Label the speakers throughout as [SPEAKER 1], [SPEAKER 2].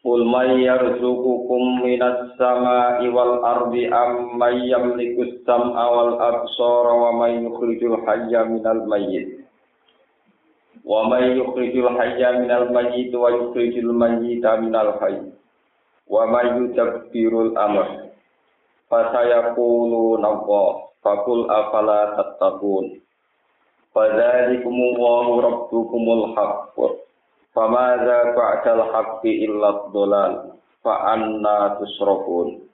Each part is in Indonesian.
[SPEAKER 1] Qul may yarzuqukum minas sama'i wal ardi am may yamliku as-sam'a wal absara wa may yukhrijul hayya minal mayyit wa may yukhrijul hayya minal mayyit wa yukhrijul mayyita minal hayy wa may yudabbirul amr fasayaquluna Allah faqul afala tattaqun fadzalikumullahu rabbukumul haqq Famadza ba'dal haqqi illa dhalal fa anna tusrafun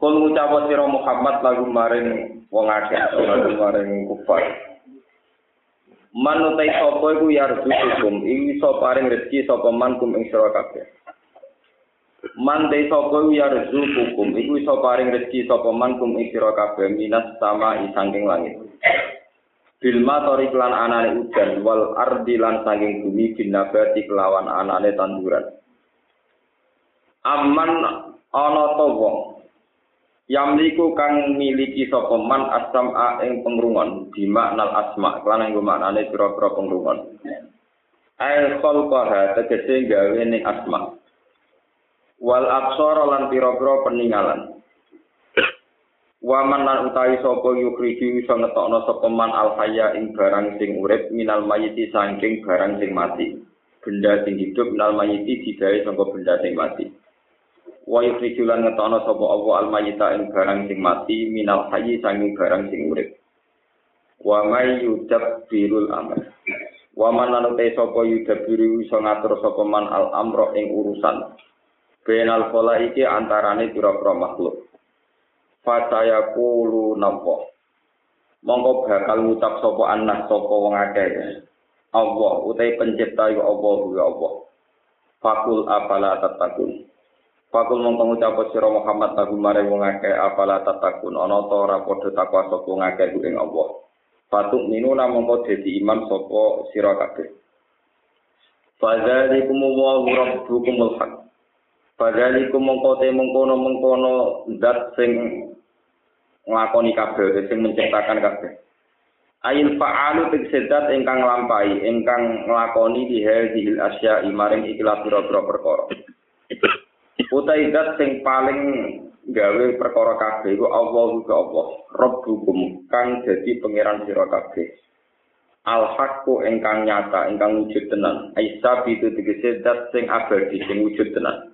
[SPEAKER 1] Kul ngucap sira Muhammad lagu maring wong akeh lagu maring kufar. Man utai sapa iku yarzukum iso paring rezeki sapa man kum ing sira kabeh. Man te sapa iku yarzukum iku iso paring rezeki sapa man kum ing sira kabeh minas sama isangking langit Bilma tori klan anane udan wal ardi lan saking bumi binabati kelawan anane tanduran. Aman ana to wong Yamliku kang miliki sapa man asam a ing pengrungon bima nal asma klan ing maknane pira-pira pengrungon. Ail khalqaha tegese gawe ning asma. Wal absara lan pira-pira peninggalan. Waman lan utawi sapa yukhriji iso ngetokno sapa man al hayya ing barang sing urip minal mayiti saking barang sing mati. Benda sing hidup minal mayiti digawe saka benda sing mati. Wa yukhriji lan ngetokno sapa Allah al mayita ing barang sing mati minal hayyi saking barang sing urip. Wa may yudabbirul amr. Waman lan utawi sapa yudabbiru iso ngatur sapa man al amro ing urusan. Benal kola iki antarane pira-pira makhluk. Fataya kulu nampo. Mongko bakal ngucap sapa anak sapa wong akeh. Allah utai pencipta ya Allah ya Allah. Fakul apala tatakun. Fakul mongko ngucap sira Muhammad lagu mare wong akeh apala tatakun ana ta ora padha takwa sapa wong akeh ing Allah. Fatuk minuna mongko dadi iman sapa sira kabeh. Fadzalikum wa rabbukumul haq. Fadzalikum mongko te mengkono-mengkono zat sing nglakoni kabeh sing menciptakan kabeh. Ail fa'alu tegsedat ingkang nglampahi, ingkang nglakoni di hadhil asya maring ikilah pira-pira perkara. Utai zat sing paling gawe perkara kabeh iku Allah ku Allah, Rabbukum kang dadi pangeran sira kabeh. Al haqqu ingkang nyata, ingkang wujud tenan. Aisa itu tegese zat sing abadi sing wujud tenan.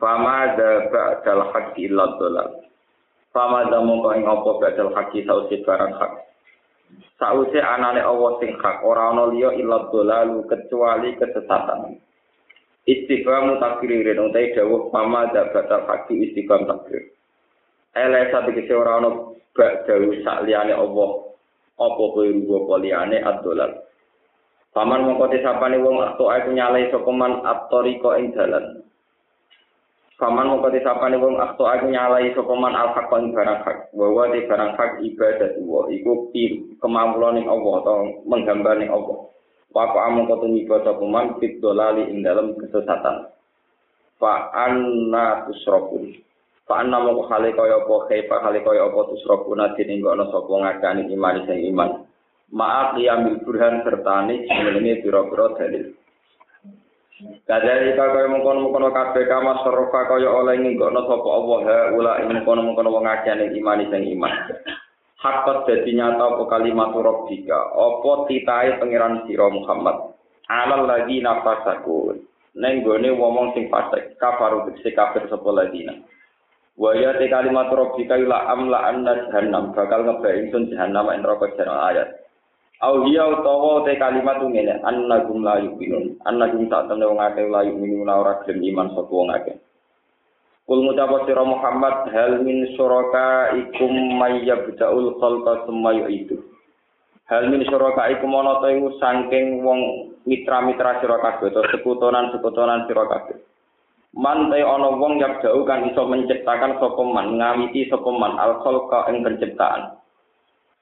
[SPEAKER 1] Fama da ba'dal haqqi illa dhalal. Fama da mongko ing apa ba'dal haqqi sausi barang hak. Sausi anane Allah sing hak ora ana liya illa dhalalu kecuali kesesatan. Istiqam takririn utai dawuh fama da ba'dal haqqi istiqam takrir. Ele sate kese ora ana ba'dalu sak liyane Allah apa kowe rugo apa liyane ad-dhalal. Paman mongko disapane wong atau aku nyalai man at-tariqa ing dalan. Faman mongko disapane wong akto aku nyalai sapa man al haq ing barang hak. Bahwa di barang hak ibadah wa iku kemampuan ning Allah atau menggambar ning Allah. Wa apa among kotu niku sapa man fit dolali ing dalam kesesatan. Fa anna tusrafun. Fa anna mongko hale kaya apa kaifa hale kaya apa tusrafun adine ngono sapa ngakani iman sing iman. Maaf qiyamil burhan serta ne jenenge pira-pira dalil. Kadari kaya mengkono-mengkono kabeh kama serofa kaya oleh nginggokno sapa Allah ula mengkono-mengkono wong akeh ning iman sing iman. Hakot dadi nyata apa kalimat rabbika, apa titahe pangeran sira Muhammad. Alal lagi nafasaku. Neng gone wong sing fasik, kafaru tekse kafir sapa ladina. Wa ya te kalimat rabbika ila amla anna jahannam bakal ngebae ingsun jahannam ing neraka ayat. Au hiya utawa te kalimat ngene annagum la yuqinun annagum sak temne wong akeh la yuqinun ora gelem iman sapa wong akeh Kul ngucap sira Muhammad hal min syuraka ikum mayyabda'ul khalqa summa yu'idu Hal min syuraka ikum ana ta iku saking wong mitra-mitra sira kabeh utawa sekutonan-sekutonan sira kabeh. Man te ana wong yabdau kan iso menciptakan sapa man ngawiti sapa man al khalqa ing penciptaan.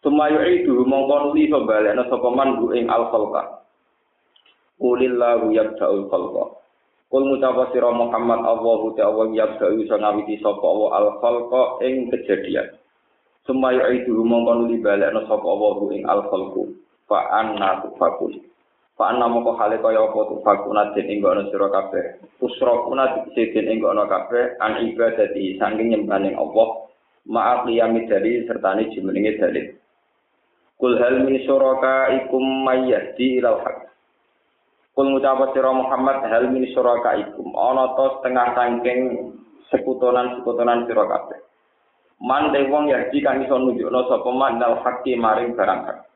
[SPEAKER 1] Sumayu itu mongko nuli iso balekna sapa man bu ing al khalqa. Qulillahu yabda'ul khalqa. Kul mutapa sira Muhammad Allahu ta'ala yabda'u iso ngawiti sapa Allah al khalqa ing kejadian. Sumayu itu mongko nuli balekna sapa Allah ing al khalqu. Fa anna tufakun. Fa anna moko hale kaya apa tu fakuna den ing ana sira kabeh. Usrokuna dikse den ing ana kabeh an ibadati saking nyembahane Allah ma'af liyami dari sertane jumenenge dalil. Kul hal min syuraka ikum mayyadi ilal haq. Kul ngucap sira Muhammad hal min syuraka ikum ana to setengah saking sekutonan-sekutonan sira kabeh. Man te wong yahdi kang iso nunjukno sapa man dal haqqi maring barang hak.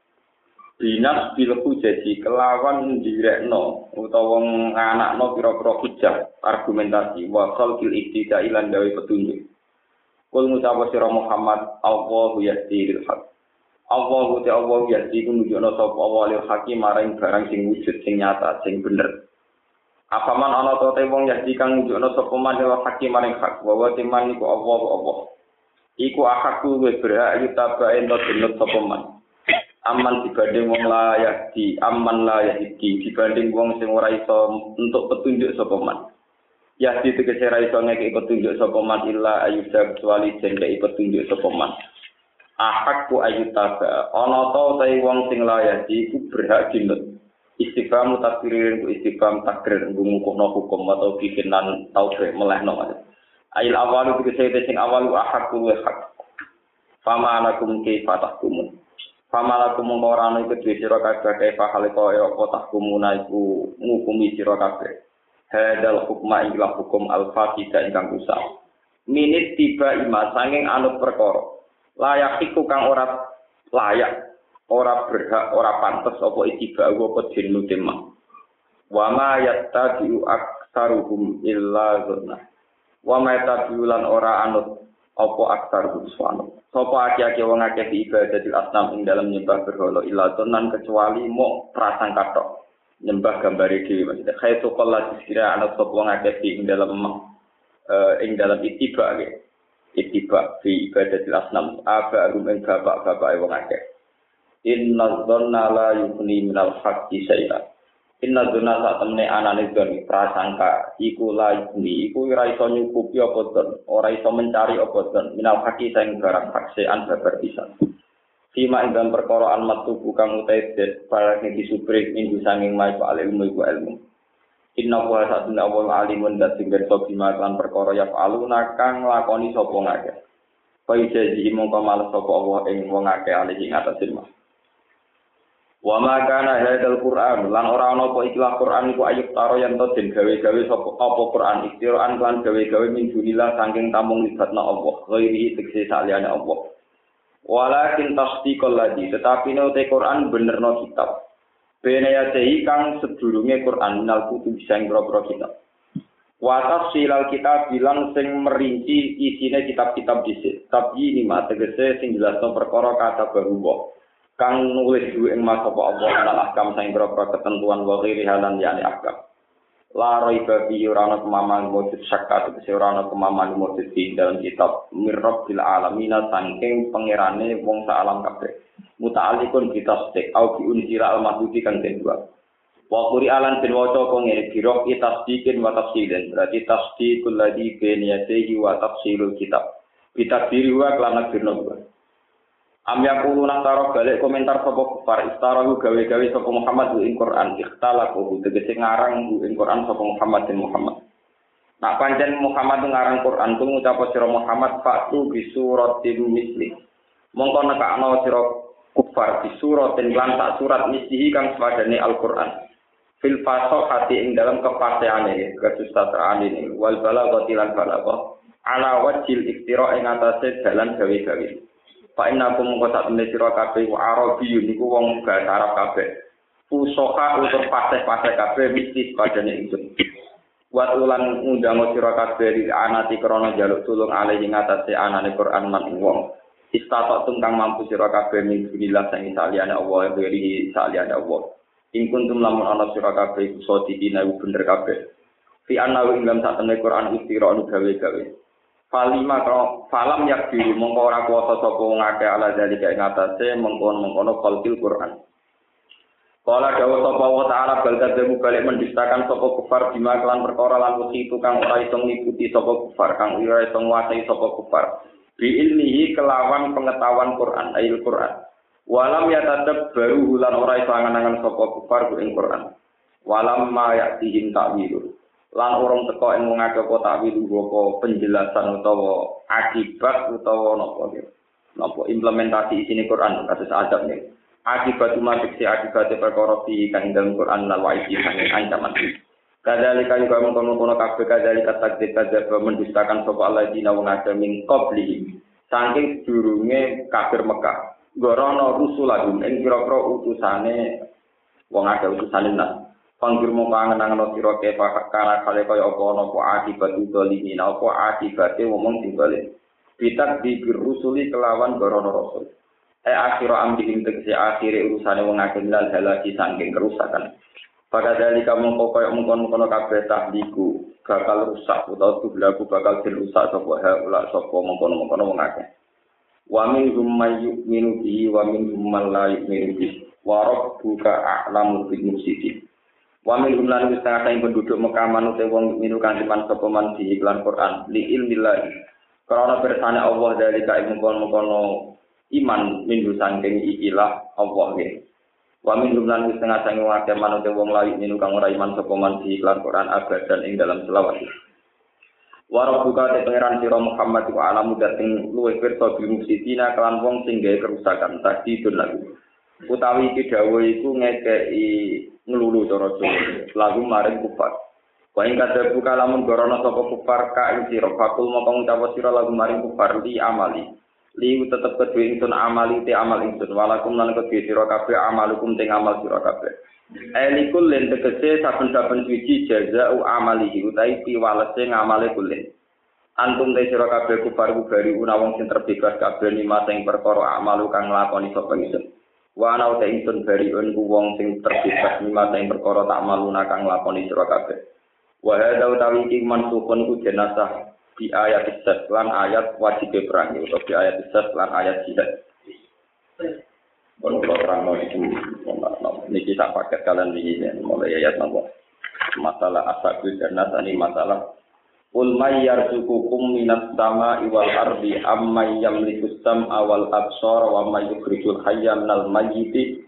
[SPEAKER 1] binas bil hujati kelawan direkno utawa nganakno pira-pira hujah argumentasi wa khalqil iktida ilan gawe petunjuk kul ngucap sira Muhammad Allahu yahdi lil haq Allahu te Allah yahdi ku nunjukno sapa Allah lil hakim marang barang sing wujud sing nyata sing bener. Apaman ana to te wong yahdi kang nunjukno sapa man lil hakim maring hak wa wa timan iku Allah Allah. Iku akakku wis berhak yutabae ento dinut sapa man. Aman dibanding wong layak di aman layak di dibanding wong sing ora iso untuk petunjuk sapa man. Ya di tegese ra iso ngeki petunjuk sapa man illa ayuda kecuali jengke petunjuk sapa man ahak ku ayuta ana to ta wong sing layak di ku berhak dinut istiqam takdirin ku istiqam takdir ngumukno hukum atau bikinan tauhid melehno ail awalu tegese sing awalu ahak ku hak fama anakum kaifa tahkumun Famalaku mongko ora ana iku dhewe sira kabeh kae pahale kaya apa tahkumuna iku ngukumi sira kabeh. Hadal hukma ilah hukum al-fatida ingkang usah. Minit tiba ima sanging anut perkara. Layak iku kang ora layak, ora berhak, ora pantes apa itiba apa dinu tema. Wa ma yattabi'u aktsaruhum illa dzunna. Wa ma yattabi'u lan ora anut apa aksar buswano. Sopo aki-aki wong akeh ibadah asnam ing dalam nyembah berhala ila tenan kecuali mau prasang katok. Nyembah gambar dhewe maksudnya. Khaitu qalla dikira anak sopo wong akeh ing dalam uh, ing dalam itiba. Itiba fi ibadah asnam. Aba rum ing bapak-bapak wong akeh. Inna dhanna la yughni minal haqqi syai'an. Inna duna saat temne anane don prasangka iku laibni iku ora iso nyukupi apa don ora iso mencari apa don minal haki sing barang faksean babar pisan Fima dalam perkara almat tubuh kang utai det para sing disubrik minggu sanging mai pak ilmu ilmu Inna wa satuna awal alimun dat sing berso bima kan perkara ya aluna kang lakoni sapa ngake Kaya jadi mongko males sapa Allah ing wong akeh alih ing atas ilmu Wa ma kana hadzal Qur'an lan ora ana apa ikhlas Qur'an iku ayub taro yen to den gawe-gawe sapa apa Qur'an ikhtiraan lan gawe-gawe min dunillah saking tamung libatna Allah ghairi tekse saliyane Allah. Walakin tasdiqal ladzi tetapi nek Qur'an benerno kitab. Bene ya kang sedurunge Qur'an minal kutub sing boro kitab. Wa tafsilal kitab bilang sing merinci isine kitab-kitab dhisik. Tapi ini mah tegese sing jelasno perkara kata baru kang nulis duwe ing mas apa Allah lan ahkam sing berapa ketentuan wa ghairi halan yani ahkam la raiba fi urana kemaman mujud syakka tegese urana kemaman mujud di dalam kitab mirrab bil alamin saking pangerane wong alam kabeh muta'alliqun bi tasdiq au bi unzira al mahduti kang kedua wa quri alan bin waca kok ngene biro tasdiqin wa tafsilin berarti tasdiqul ladhi bain yadayhi wa tafsilul kitab bitakdiri wa kelana birna Am yaqulu taro balik komentar sapa kufar istarahu gawe-gawe sapa Muhammad ing Quran ikhtalafu tegese ngarang ing Quran sapa Muhammad dan Muhammad. Nak pancen Muhammad ngarang Quran tu ngucap sira Muhammad fatu bi suratin misli. Mongko nekakno sira kufar bi suratin lan tak surat mislihi kang sepadane Al-Qur'an. Fil hati ing dalam kepastiane kesusastraan ini wal balaghati lan balagha ala wajil iktira ing atase dalan gawe-gawe. Pak Ina aku mengko sak temne sira kabeh wa Arabi niku wong bahasa Arab kabeh. Fusoha utur paseh-paseh kabeh mesti padane itu. Wat ulan undang sira kabeh di anati krana jaluk tulung alih ing atase anane Quran lan wong. Istatok tungkang mampu sira kabeh min billah sing saliyane Allah beri saliyane Allah. ing kuntum lamun ana sira kabeh iku sadiqina bener kabeh. Fi annahu ing dalam sakmene Quran istira anu gawe-gawe. Falima kalau falam yak diri mongko ora kuasa sapa wong akeh ala zalika ing atase mengkon-mengkono qalbil Quran. Kala dawa sapa wa ta'ala bal kadzabu balik mendustakan sapa kufar bima kelan perkara lan itu kang ora iso ngikuti sapa kufar kang ora iso nguasai sapa kufar bi ilmihi kelawan pengetahuan Quran ayil Quran. Walam ya tetep baru hulan ora iso angan-angan sapa kufar ku ing Quran. Walam ma ya'tihim ta'wilu lan orang teko ing wong akeh apa ta'wilu apa penjelasan utawa akibat utawa napa napa implementasi isine Quran kasus adab nih akibat umat si akibat perkara dalam Quran lan wa iki kang ancaman Kadalika juga mengkono-kono kabeh kadalika takdir kadzab mendustakan sapa Allah dina wong akeh min qabli saking durunge kafir Mekah gorono rusulahum ing kira-kira utusane wong akeh utusane nas panggir mung kangen-angen sira kefa kana kale kaya apa ana apa akibat dzalimin apa akibate wong sing bali bitak di rusuli kelawan gorono rasul. E akhir ambihim tegese akhire urusane wong akeh lal halaki saking kerusakan pada dari kamu kokoy mengkon mengkon kabeh tahliku bakal rusak utawa tublaku bakal dirusak sapa ha ula sapa mengkon mengkon wong akeh. Wa min hum may yu'minu bihi wa min hum man la yu'minu bihi. Wa rabbuka a'lamu bil mufsidin. Penduduk Mekah manut wong minu kang iman sapa man di iklan Quran. Li ilmillah karena bersane Allah dari ka mengkon-mengkon iman mindu sangking ikilah Allah nggih. Wa min jumlan wis tengah sange wake manut wong lain minu kang ora iman sapa man di iklan Quran abadan ing dalam selawat. Wa rabbuka te pangeran sira Muhammad wa alamu dating luwih pirsa bi mufsidina kelan wong gawe kerusakan tadi lagu. Utawi iki dawuh iku ngekeki nglulu cara Jawa lagu maring kufar. Wa ing kadhe buka lamun gorono sapa kufar ka ing sira fakul moko ngucap sira lagu maring kufar li amali. Liu tetep kedue ingsun amali te amal ingsun walakum lan kedue sira kabeh amalukum teng amal sira kabeh Elikul len tegese saben-saben suci jazau amalihi utai piwalese ngamale kulen. Antum te sira kabeh kufar bari una wong sing terbebas kabeh lima sing perkara amalu kang nglakoni sapa ingsun. Wa ana te ingsun bari un wong sing terbebas lima sing perkara tak maluna kang nglakoni sira kabeh. Wa hadza utawi iki mansukun ku jenazah di ayat isat lan ayat wajib perang atau di ayat isat lan ayat jihad. Kalau terang itu, ini kita paket kalian ini mulai ayat nomor masalah asabul dan nasani masalah Ul may yarzuqukum minas sama iwal ardi amma yamliku sam'a wal absar wa may yukhrijul hayya minal mayyiti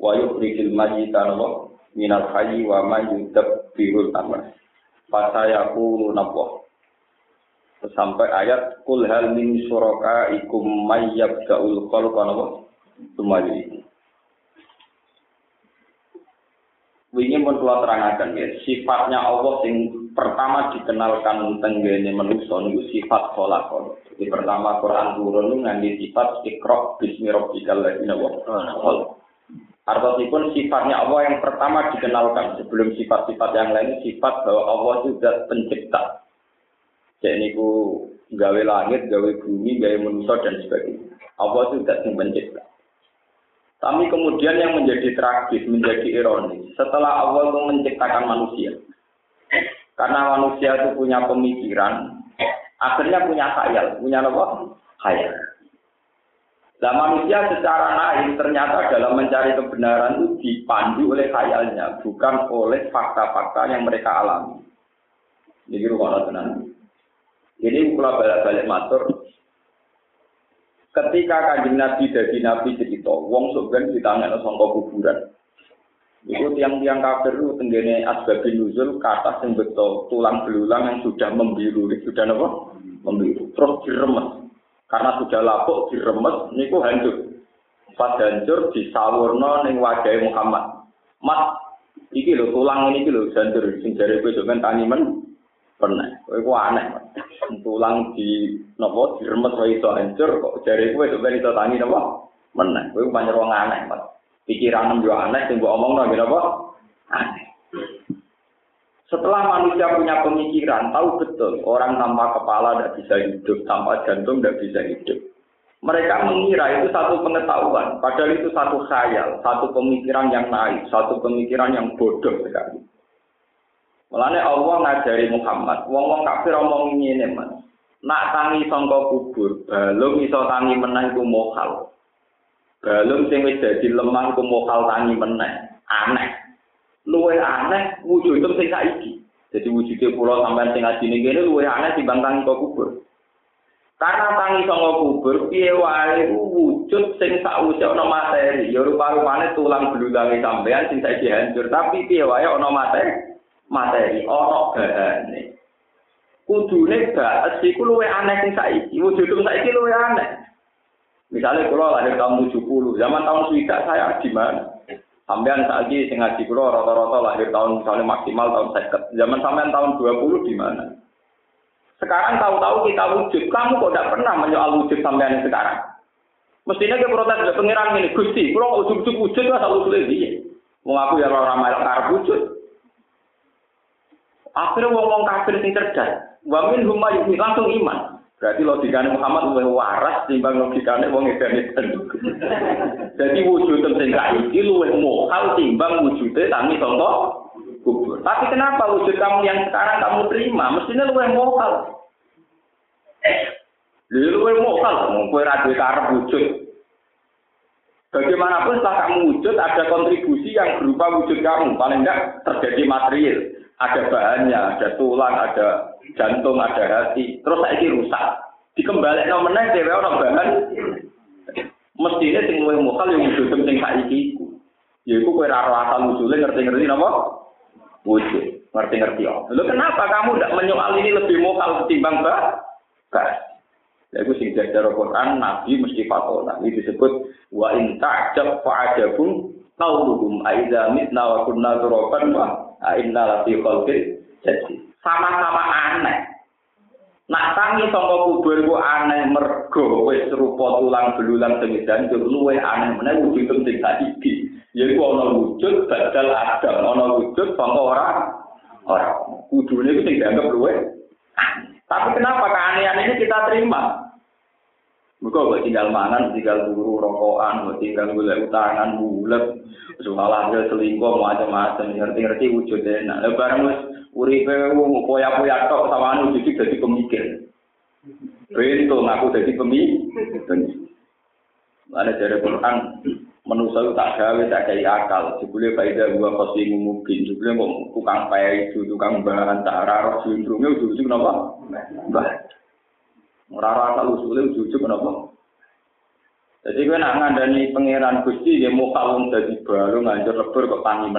[SPEAKER 1] wa yukhrijul mayyita minal hayyi wa may yudabbirul amr. Fasayaqulu nabwah sampai ayat kul hal min suraka ikum mayyab gaul khalqa napa sumali Wingi pun kula terangaken ya, sifatnya Allah sing pertama dikenalkan tenggene manusia niku sifat kholaqon. Jadi pertama Quran turun ngangge sifat ikra bismi rabbikal ladzi Artinya sifatnya Allah yang pertama dikenalkan. Sebelum sifat-sifat yang lain sifat bahwa Allah juga pencipta. Cek niku gawe langit, gawe bumi, gawe manusia dan sebagainya. Allah itu tidak mencipta. Tapi kemudian yang menjadi tragis, menjadi ironis, setelah Allah itu menciptakan manusia, karena manusia itu punya pemikiran, akhirnya punya khayal, punya apa? Khayal. Nah manusia secara naif ternyata dalam mencari kebenaran itu dipandu oleh khayalnya, bukan oleh fakta-fakta yang mereka alami. Jadi rumah tenang. Ini kalau balik-balik matur. Ketika kanjeng Nabi dari Nabi cerita, wong sebenarnya ditanya sangka kuburan. Itu tiang-tiang kafir itu tenggene asbabin nuzul kata sing betul tulang belulang yang sudah membiru, sudah apa? Membiru. Terus diremes. Karena sudah lapuk diremes, niku hancur. Pas hancur disawurno ning wajah Muhammad. Mas, iki lho tulang ini iki lho hancur sing jare kowe pernah. Kowe aneh. Tulang di nopo diremet wae iso hancur kok jare kowe kok ben iso tangi napa? Meneh. Kowe pancen wong aneh, Mas. Pikiran yo aneh sing mbok omongno napa? Aneh. Setelah manusia punya pemikiran, tahu betul orang tanpa kepala tidak bisa hidup, tanpa jantung tidak bisa hidup. Mereka mengira itu satu pengetahuan, padahal itu satu khayal, satu pemikiran yang naik, satu pemikiran yang bodoh sekali. Mulane Allah ngajari Muhammad, wong-wong kafir omong ngene, Mas. Nak tangi sangka kubur, balung iso tangi menang iku mokal. Balung sing wis dadi lemah iku mokal tangi menang. Aneh. Luwe aneh wujud itu sing saiki. Jadi wujudnya pulau sampai sing ngaji ini luwe aneh timbang tangi kok kubur. Karena tangi songo kubur, piye wae wujud sing sakwise ana materi. Ya rupa-rupane tulang belulange sampean sing saiki hancur, tapi piye wae ana materi. Materi ana bahane. Kudune baes iku luwe aneh sing saiki. Wujud saiki luwe aneh. Misalnya kalau lahir tahun 70, zaman tahun 70 saya di mana? Sampean saiki sing ngaji kula rata-rata lahir tahun misalnya maksimal tahun 50. Zaman sampean tahun 20 di mana? Sekarang tahu-tahu kita wujud, kamu kok tidak pernah menyoal wujud sampean sekarang? Mestinya kita protes ke pengiran ini, Gusti, kalau wujud-wujud wujud asal usulnya dia. Mau aku ya orang ramai karep wujud. Akhirnya wong-wong kafir sing cerdas, wa min huma langsung iman. Berarti logikanya Muhammad lebih waras timbang logikanya wong edan Jadi wujud sing saiki luwih mohal timbang wujudnya tangi contoh kubur. Tapi kenapa wujud kamu yang sekarang kamu terima? Mestinya lu yang mokal. Lu yang mokal, mau kue radio karep wujud. Bagaimanapun setelah kamu wujud, ada kontribusi yang berupa wujud kamu. Paling enggak terjadi material. Ada bahannya, ada tulang, ada jantung, ada hati. Terus ini rusak. Dikembali nomornya, dewe orang bahan. Mestinya sing luwih mokal yang wujud sing saiki iku. Ya iku kowe ora asal usule ngerti-ngerti napa? wujud. Ngerti-ngerti ya. Lalu kenapa kamu tidak menyoal ini lebih mokal ketimbang bah? Bah. Lalu sing jajar Quran Nabi mesti fatona. Ini disebut wa in ta'jab fa'ajabun qauluhum aidza mitna wa kunna turaban wa inna la fi khalqin jadi sama-sama aneh. Nak tangi sangka kubur ku aneh mergo wis rupa tulang belulang sing jancur luwe aneh meneh wujud sing saiki. Yaiku ana wujud badal adam, ana wujud sangka ora ora. Kudune iku sing dianggap luwe. Tapi kenapa keanehan ini kita terima? Mereka buat tinggal mangan, tinggal buru rokokan, buat tinggal gula utangan, bulat, soal hasil selingkuh, macam-macam, ngerti-ngerti wujudnya. Nah, lebaran wis uripe wong poya-poya tok sama anu jadi jadi pemikir. Bento ngaku jadi pemikir. Mana dari Quran manusia itu tak gawe tak kayak akal jebule faedah gua pasti mungkin jebule kok tukang pay itu tukang bahan tak roh sindromnya ujung-ujung kenapa bah ora asal usule ujung-ujung kenapa jadi gue nak ngandani pangeran gusti dia mau kalung jadi baru ngajar lebur kok tangi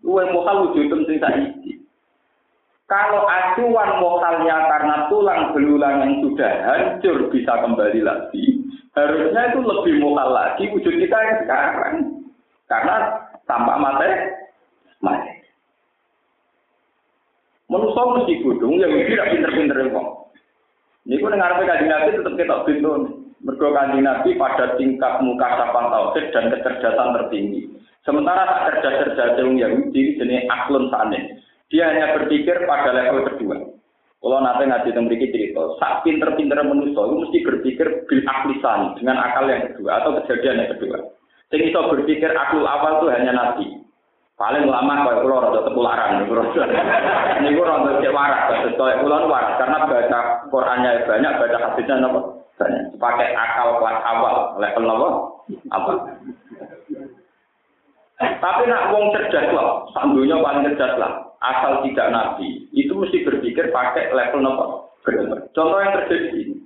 [SPEAKER 1] gue mau kalung ujung sing saiki kalau acuan mokalnya karena tulang belulang yang sudah hancur bisa kembali lagi, Harusnya itu lebih mokal lagi wujud kita yang sekarang. Karena tanpa materi, materi. Manusia mesti gudung, yang tidak pinter-pinter kok. Ini pun dengar kajian Nabi tetap kita pintu. Mergo kajian Nabi pada tingkat muka sapan tauhid dan kecerdasan tertinggi. Sementara tak cerdas-cerdas yang Yahudi jenis aklun sanes. Dia hanya berpikir pada level kedua. Kalau nanti ngaji tentang berikut cerita, sak pinter-pinter manusia itu mesti berpikir bil aklisan dengan akal yang kedua atau kejadian yang kedua. Iso berpikir akal awal itu hanya nabi. Paling lama kalau pulau rada tepularan, ini gue rada cek waras, sesuai pulau waras karena baca Qurannya banyak, baca hadisnya apa banyak. Pakai akal kelas awal, level apa? Apa? Tapi nak wong cerdas lah, sandunya paling cerdas lah asal tidak nabi, itu mesti berpikir pakai level nopo. Contoh yang terjadi ini.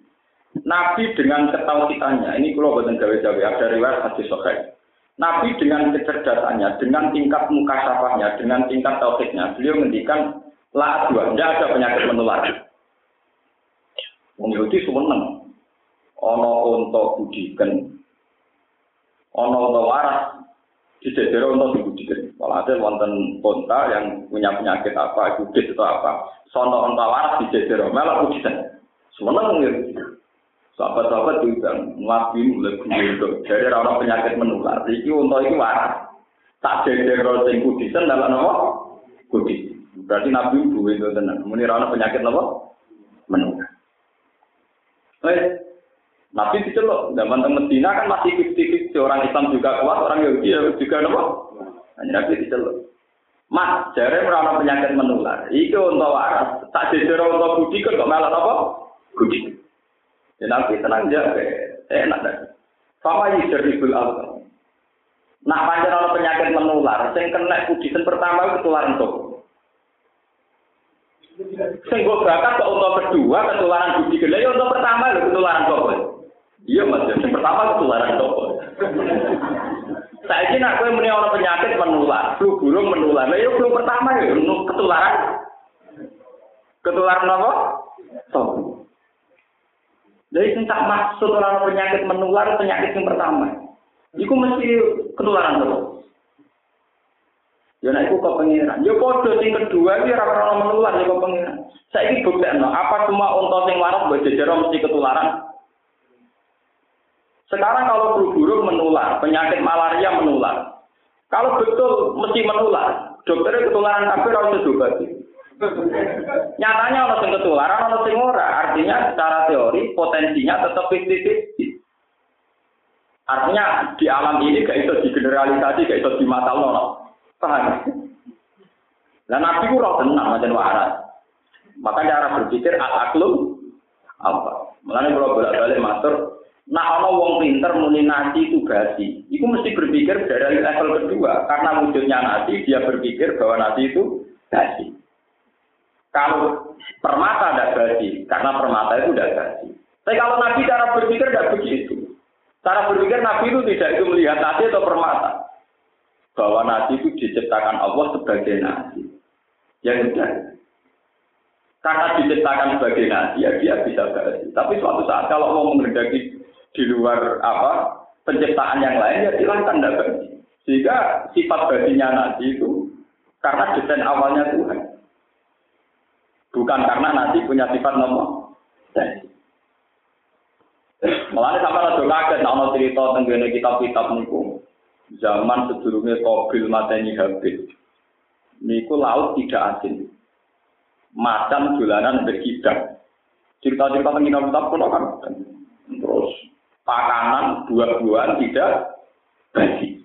[SPEAKER 1] Nabi dengan ketauhidannya, ini kalau buatan gawe-gawe, ada riwayat hadis sokai. Nabi dengan kecerdasannya, dengan tingkat muka sapahnya, dengan tingkat tauhidnya, beliau menghentikan la dua, tidak ada penyakit menular. Wong Yahudi seneng. Ono untuk budikan, ono untuk waras, di daerah untuk dibudikan. Ada wonten konta yang punya penyakit apa, kudis atau apa, sono onta waras di daerah malah budikan. Semuanya gitu. Sahabat-sahabat juga ngelakuin mulai gundul. Jadi orang penyakit menular. Iki untuk itu waras. Tak daerah sing kudisan dalam nama kudis. Berarti Nabi dua itu tenang. Ini orang penyakit apa? Menular. Eh, Nabi diceluk, zaman teng Medina kan masih fifty orang Islam juga kuat, orang Yahudi ya juga nopo. Nabi diceluk. Mas, jare merana penyakit menular. Iku untuk waras. Tak jejer untuk budi kok malah apa? Budi. Ya Nabi tenang jaga. Enak dah. Sama yusribul Allah. Nah, panjang penyakit menular, sing kena budi pertama ketularan toko. Sing gue bakat ke untuk kedua ketularan budi gede, ya untuk pertama lho ketularan toko. Iya mas, yang pertama ketularan toko. Saya ini kue meni orang penyakit menular, flu burung menular. Ya flu pertama ya ketularan. Ketularan apa? Toko. Jadi tak maksud orang penyakit menular penyakit yang pertama. Iku mesti ketularan toko. Ya nek iku kepengiran. Ya padha sing kedua iki ora ora menular ya kepengiran. Saiki buktekno apa cuma unta sing waras mbok jejero mesti ketularan? Sekarang kalau flu burung menular, penyakit malaria menular. Kalau betul mesti menular, dokternya ketularan kabeh usah diobati. Nyatanya orang yang ketularan, orang yang ora. Artinya secara teori potensinya tetap 50-50. Artinya di alam ini gak itu digeneralisasi, gak itu di mata Allah. Paham? Dan Nabi ku tenang macam waras. Maka cara berpikir al-aklum apa? Mulanya kalau bolak-balik matur Nah, kalau wong pinter muni nasi itu basi, itu mesti berpikir dari level kedua. Karena wujudnya nasi, dia berpikir bahwa nasi itu basi. Kalau permata tidak basi, karena permata itu tidak basi. Tapi kalau Nabi cara berpikir tidak begitu. Cara berpikir Nabi itu tidak itu melihat nasi atau permata. Bahwa nasi itu diciptakan Allah sebagai nasi. Ya sudah. Karena diciptakan sebagai nasi, ya dia bisa basi. Tapi suatu saat kalau mau menghendaki di luar apa penciptaan yang lain ya silahkan dapat. Sehingga sifat badinya nasi itu karena desain awalnya Tuhan. Bukan karena nasi punya sifat nomor. Malah sampai ada kaget, nah cerita tentang kitab-kitab niku. Zaman sebelumnya Kobil mateni Habil. Niku laut tidak asin. Macan jalanan berkidak. Cerita-cerita tentang kitab-kitab pun kan. Terus pakanan buah-buahan tidak basi.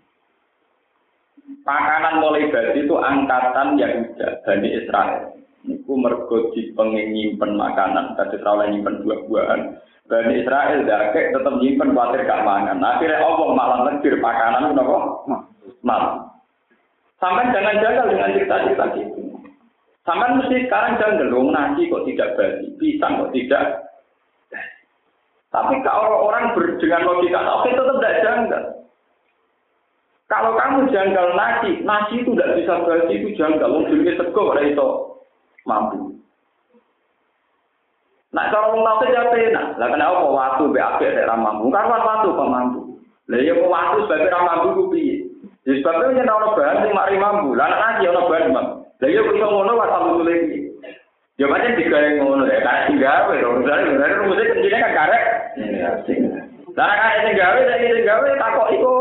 [SPEAKER 1] Pakanan mulai basi itu angkatan Yahuda, Bani Israel. Itu mergo pengen nyimpen makanan, tadi terlalu nyimpen buah-buahan. Bani Israel dakek tetap nyimpen khawatir gak mangan. Akhirnya Allah malah negir pakanan kenapa? Malah. Sampai jangan jaga dengan cerita-cerita gitu. Sampai mesti sekarang jangan dong nasi kok tidak basi, pisang kok tidak tapi kalau orang ber, dengan logika tauhid tetap tidak janggal. Kalau kamu janggal nasi, nasi itu tidak bisa berarti itu janggal. Mungkin sego pada itu mampu. Nah, cara wong nafsu ya penak. Lah kenapa kok watu be apik nek ora mampu? Kan watu kok mampu. Lah ya kok watu sebab ra mampu ku piye? Ya sebab yen ana bahan sing mari mampu, lah nek ana ono bahan mampu. Lah ya kok iso ngono wae sambut mulai iki. Ya pancen digawe ngono ya, tak digawe ora usah ngene rumus e kendine kan karek. Lah nek ana sing gawe, sing gawe tak kok iku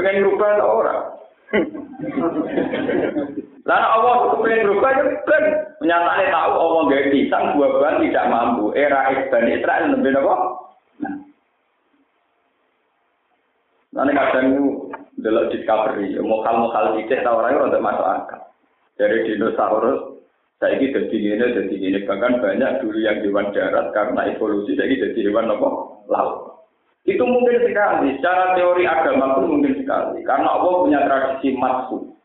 [SPEAKER 1] pengen ngrubah ora. Lah Allah kepengen ngubah ya kan nyatane tahu Allah gawe pisang buah-buahan tidak mampu. Era Ibn Israel lebih apa? Nah. Nanti kadang itu delok discovery, mokal-mokal dicek ta orang itu untuk masuk akal. Dari dinosaurus saya ini jadi ini, jadi ini. Bahkan banyak dulu yang hewan darat karena evolusi, saya ini jadi hewan apa? Laut. Itu mungkin sekali. Secara teori agama pun mungkin sekali. Karena Allah punya tradisi matsu.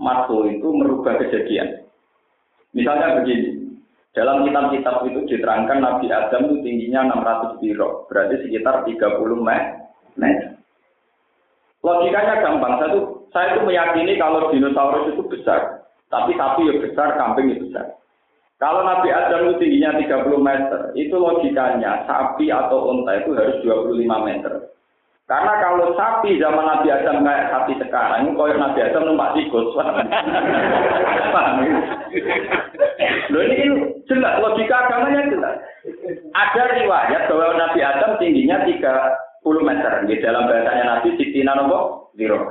[SPEAKER 1] Matsu itu merubah kejadian. Misalnya begini. Dalam kitab-kitab itu diterangkan Nabi Adam itu tingginya 600 biro. Berarti sekitar 30 meter. Logikanya gampang. Saya itu, saya itu meyakini kalau dinosaurus itu besar. Tapi sapi yang besar, kambing yang besar. Kalau Nabi Adam itu tingginya 30 meter, itu logikanya sapi atau unta itu harus 25 meter. Karena kalau sapi zaman Nabi Adam kayak sapi sekarang, kalau Nabi Adam numpak tikus. Loh ini jelas, logika agamanya jelas. Ada riwayat bahwa Nabi Adam tingginya 30 meter. Di dalam bahasanya Nabi, Sitina Nopo, Zero.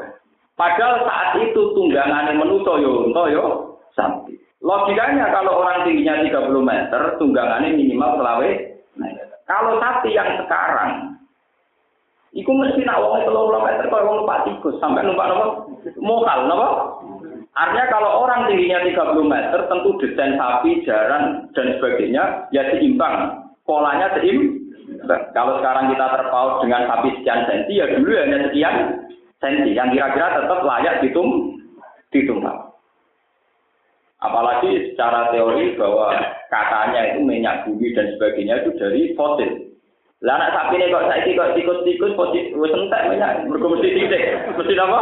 [SPEAKER 1] Padahal saat itu tunggangan menuso yo unta yo sapi. Logikanya kalau orang tingginya 30 meter, tunggangannya minimal selawe meter. Kalau sapi yang sekarang Iku mesti nak wong 30 meter kok wong numpak tikus sampai numpak napa? Mokal napa? Artinya kalau orang tingginya 30 meter tentu desain sapi, jaran dan sebagainya ya seimbang. Polanya seimbang. Kalau sekarang kita terpaut dengan sapi sekian senti ya dulu hanya sekian senti yang kira-kira tetap layak ditum ditumpang. Apalagi secara teori bahwa katanya itu minyak bumi dan sebagainya itu dari fosil. Lah anak sapi ini kok saiki kok tikus-tikus posisi wis entek minyak mergo mesti titik. Mesti apa?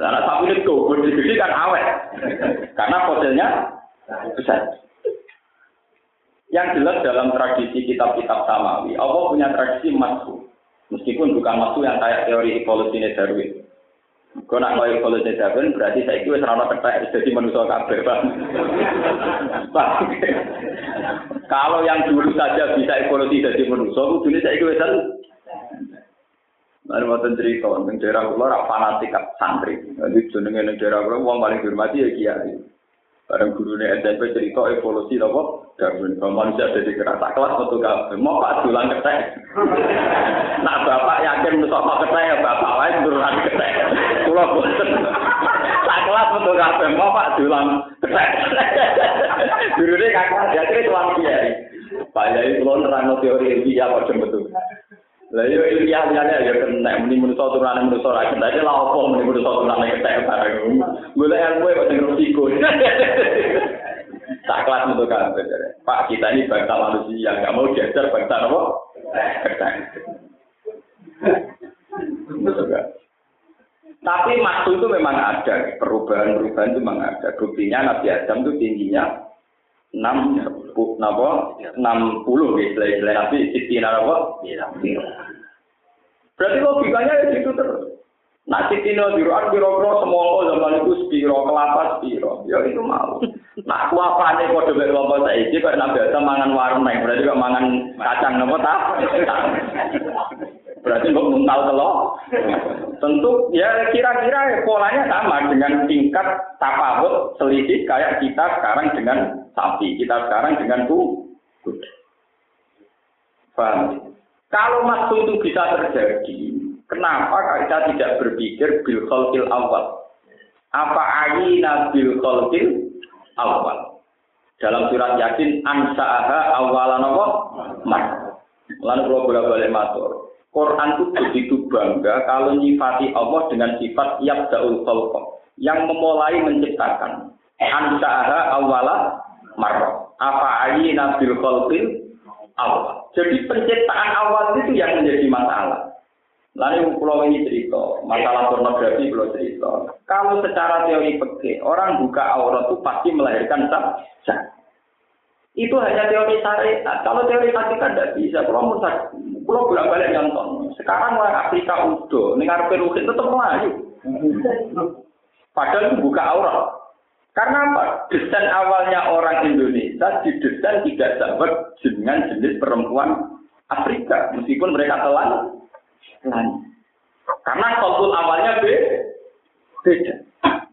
[SPEAKER 1] Lah anak sapi ini kok gede kan awet. Karena fosilnya besar. Yang jelas dalam tradisi kitab-kitab Samawi, Allah punya tradisi masuk. Meskipun bukan masuk yang kayak teori evolusi Darwin. Kau nak mau evolusi Darwin berarti saya itu serana ketek jadi manusia kabeh, Kalau yang dulu saja bisa evolusi jadi manusia, dunia saya itu wis Mari mau cerita, tentang daerah kula fanatik santri. Jadi jenenge ning daerah kula wong paling dihormati ya kiai. Bareng gurune SMP cerita evolusi apa? Darwin. Kalau manusia ada di kerasa kelas untuk kabeh. Mau pak dulang ketek. Nah bapak yakin nusok mau ketek ya bapak lain dulang ketek. Kulo bosen. Tak kelas untuk kabeh. Mau pak dulang ketek. Gurune kakak dia kira tuan kiai. Pak Yai kulo nerang teori ilmiah apa betul. Lah yo ilmiah liyane ya kena muni manusa turunane manusa ra kena iki lha opo muni manusa turunane ketek bareng. Golek ilmu kok sing resiko. Tak kelas untuk kabeh. Pak kita ini bangsa manusia, nggak mau diajar bangsa apa? Ketek. Tapi maksud itu memang ada, perubahan-perubahan itu memang ada. Buktinya Nabi Adam itu tingginya enam napa enam puluh gitu istilah nabi siti napa berarti logikanya ya gitu terus Nah, Tino diruan biro-biro semua zaman itu spiro, kelapa spiro. Ya itu mau. Nah, apa nih kode dari kelompok saya ini, kayak nabi ada mangan warung naik, berarti kok mangan kacang nopo tak? Berarti kok tahu telur. Tentu ya kira-kira polanya sama dengan tingkat tapawut selisih kayak kita sekarang dengan sapi, kita sekarang dengan kuda. Paham? Kalau waktu itu bisa terjadi, kenapa kita tidak berpikir bil awal? Apa ayina bil khalqil awal? Dalam surat Yasin ansa'aha awalan apa? Mas. Lalu kalau bolak-balik matur. Quran itu begitu bangga kalau nyifati Allah dengan sifat yabda'ul khalqa yang memulai menciptakan. Ansa'aha awala marrah. Apa ayi nabil khalqil awal. Jadi penciptaan awal itu yang menjadi masalah. Lalu pulau ini cerita, masalah pornografi pulau cerita. Kalau secara teori peke, orang buka aurat itu pasti melahirkan sah. Itu hanya teori syariat. Kalau teori hakikat tidak bisa. Kalau mau kalau bolak balik nonton. Sekarang orang Afrika udah, dengar peruhin tetap melayu. Padahal itu buka aurat. Karena apa? Desain awalnya orang Indonesia didesain tidak sama dengan jenis perempuan Afrika, meskipun mereka telan. Telan. Karena konsul awalnya beda.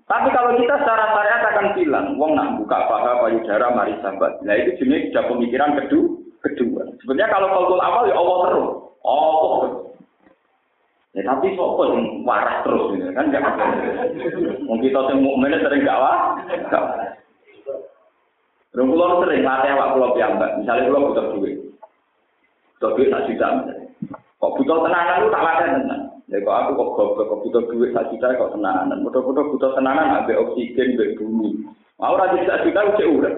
[SPEAKER 1] Tapi kalau kita secara syariat akan bilang, wong nak buka paha payudara mari sahabat. Nah itu jenis sudah pemikiran kedua kedua. Sebenarnya kalau kalkul awal ya Allah terus. Oh. Ya tapi sopo yang waras terus gitu kan enggak ada. Wong kita sing mukmin sering gak wah. Rung kula sering latih awak kula piyambak. Misalnya kula butuh duit. Butuh duit tak juta. Kok butuh tenanan lu tak latih tenan. Ya kok aku kok goblok kok butuh duit sak juta kok tenanan. Mudah-mudah butuh tenanan ambek oksigen ambek bumi. Mau ora sak juta cek urip.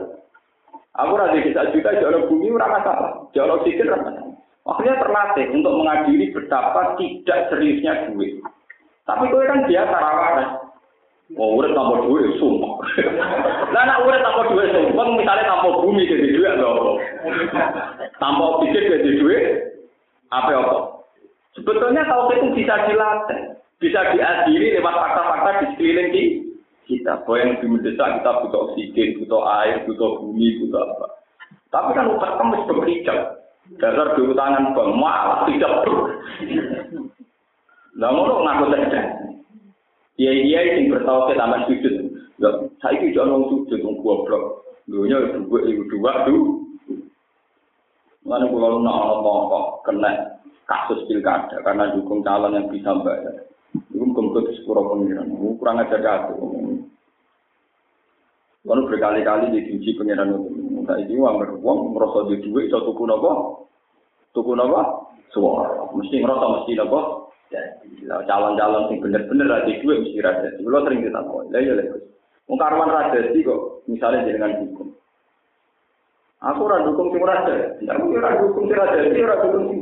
[SPEAKER 1] Aku rasa bisa juta jalan bumi ora masalah, jalan oksigen ora masalah. Akhirnya terlatih untuk mengadili betapa tidak seriusnya duit. Tapi kowe kan biasa rawan. Oh, urip tanpa duit sumpah. Lah nek urip tanpa duit sumpah, misalnya tanpa bumi jadi duit lho. Tanpa oksigen jadi duit, apa apa? Sebetulnya kalau itu bisa dilatih, bisa diadili lewat fakta-fakta di sekeliling kita. Bahwa yang lebih mendesak kita butuh oksigen, butuh air, butuh bumi, butuh apa. Tapi kan utak kamu harus berhijab. Dasar dulu tangan bang, malah tidak ber. Nah, mau ngaku saja. Iya iya yang bertawa ke taman sujud. Ya, saya itu jangan sujud, goblok. Dunia dua, dua, dua. Mana kalau nak ngomong kok kena kasus pilkada karena dukung calon yang bisa bayar. Itu muka di sepuro pengiran. Kurang aja jatuh. Lalu berkali-kali diuji pengiran itu. Nah ini uang beruang, merasa di duit, so tuku nopo, tuku nopo, suara. Mesti ngerasa mesti nopo. Jadi calon-calon yang bener-bener ada duit mesti raja. Kalau sering kita tahu, lah ya lah. Mungkarwan raja sih kok, misalnya dengan hukum. Aku ora dukung sing raja. Aku ora dukung sing raja, ora dukung sing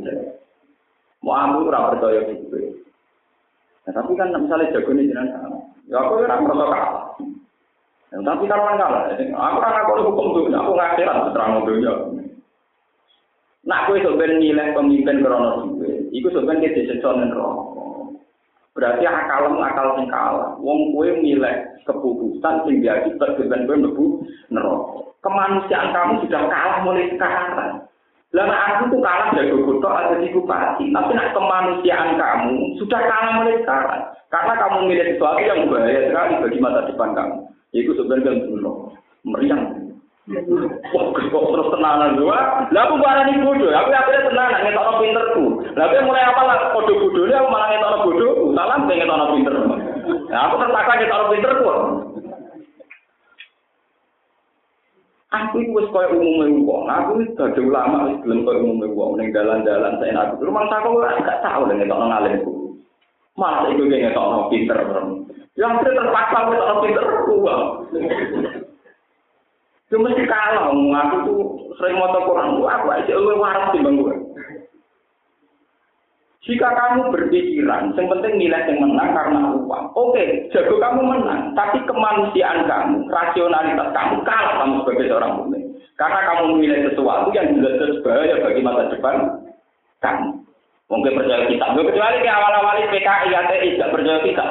[SPEAKER 1] Mau ambil ora percaya gitu. Nah, tapi kan misalnya jago nih jenengan ya aku ora merasa kalah. Ya, tapi kan orang kalah. Aku kan aku hukum tuh, aku ngakhiran terang dunia. Nah, aku itu ben nilai pemimpin duwe. Iku sebenarnya kita disesuaikan dengan Berarti akal akal sing kalah. Wong kue nilai keputusan sing diakibat ben kowe mlebu neraka. Kemanusiaan kamu sudah kalah mulai sekarang. Lama aku tuh kalah dari kutok ada di bupati. Tapi nak kemanusiaan kamu sudah kalah mulai sekarang. Karena kamu milih sesuatu yang bahaya sekali bagi masa depan kamu. Itu sebenarnya bunuh, meriang. Wah, kok terus tenanan dua? Lah aku barani bodoh, aku akhirnya tenanan ngetokno pinterku. Lah aku mulai apa lah kode bodoh aku malah ngetokno bodoh, salam pengen ngetokno pinter. Nah, aku terpaksa ngetokno pinterku. Aku itu wis koyo umume wong. Aku wis dadi ulama wis gelem koyo umume wong ning dalan-dalan saya aku. Rumah aku ora gak tau nek ngetokno ngalimku. Mas iku ngetokno pinter. Yang terpaksa ngetokno pinter uang. Cuma mesti kalah, aku tuh sering mau Quran, aku aja lu waras di. Jika kamu berpikiran, yang penting nilai yang menang karena uang. Oke, jago kamu menang, tapi kemanusiaan kamu, rasionalitas kamu kalah kamu sebagai seorang mukmin. Karena kamu memilih sesuatu yang jelas-jelas bahaya bagi masa depan kamu. Mungkin percaya kita, kecuali di awal-awal PKI, ATI, tidak percaya kita.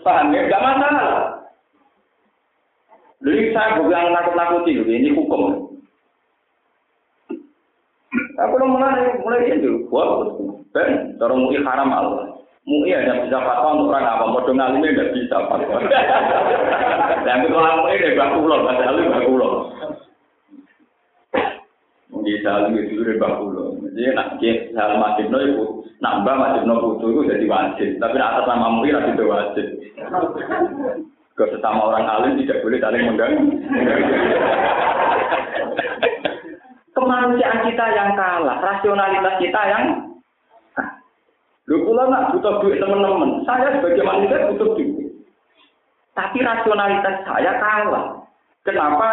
[SPEAKER 1] Paham ya? Tidak masalah. Jadi saya bukan nakut-nakuti, ini hukum. Aku udah mulai mulai dia dulu, wah, ben, cara mui haram Allah. Mui hanya bisa fatwa untuk orang apa, bodoh ngalimnya nggak bisa fatwa. Dan kalau mui dia baku loh, ada alim baku loh. Mungkin salim itu udah baku loh. Jadi nak dia salim masjid no itu, nambah masjid no itu jadi wajib. Tapi atas nama mui itu wajib. Ke sesama orang alim tidak boleh saling mengganggu. Kemanusiaan kita yang kalah, rasionalitas kita yang Lu pula nak butuh duit teman-teman. Saya sebagai manusia butuh duit. Tapi rasionalitas saya kalah. Kenapa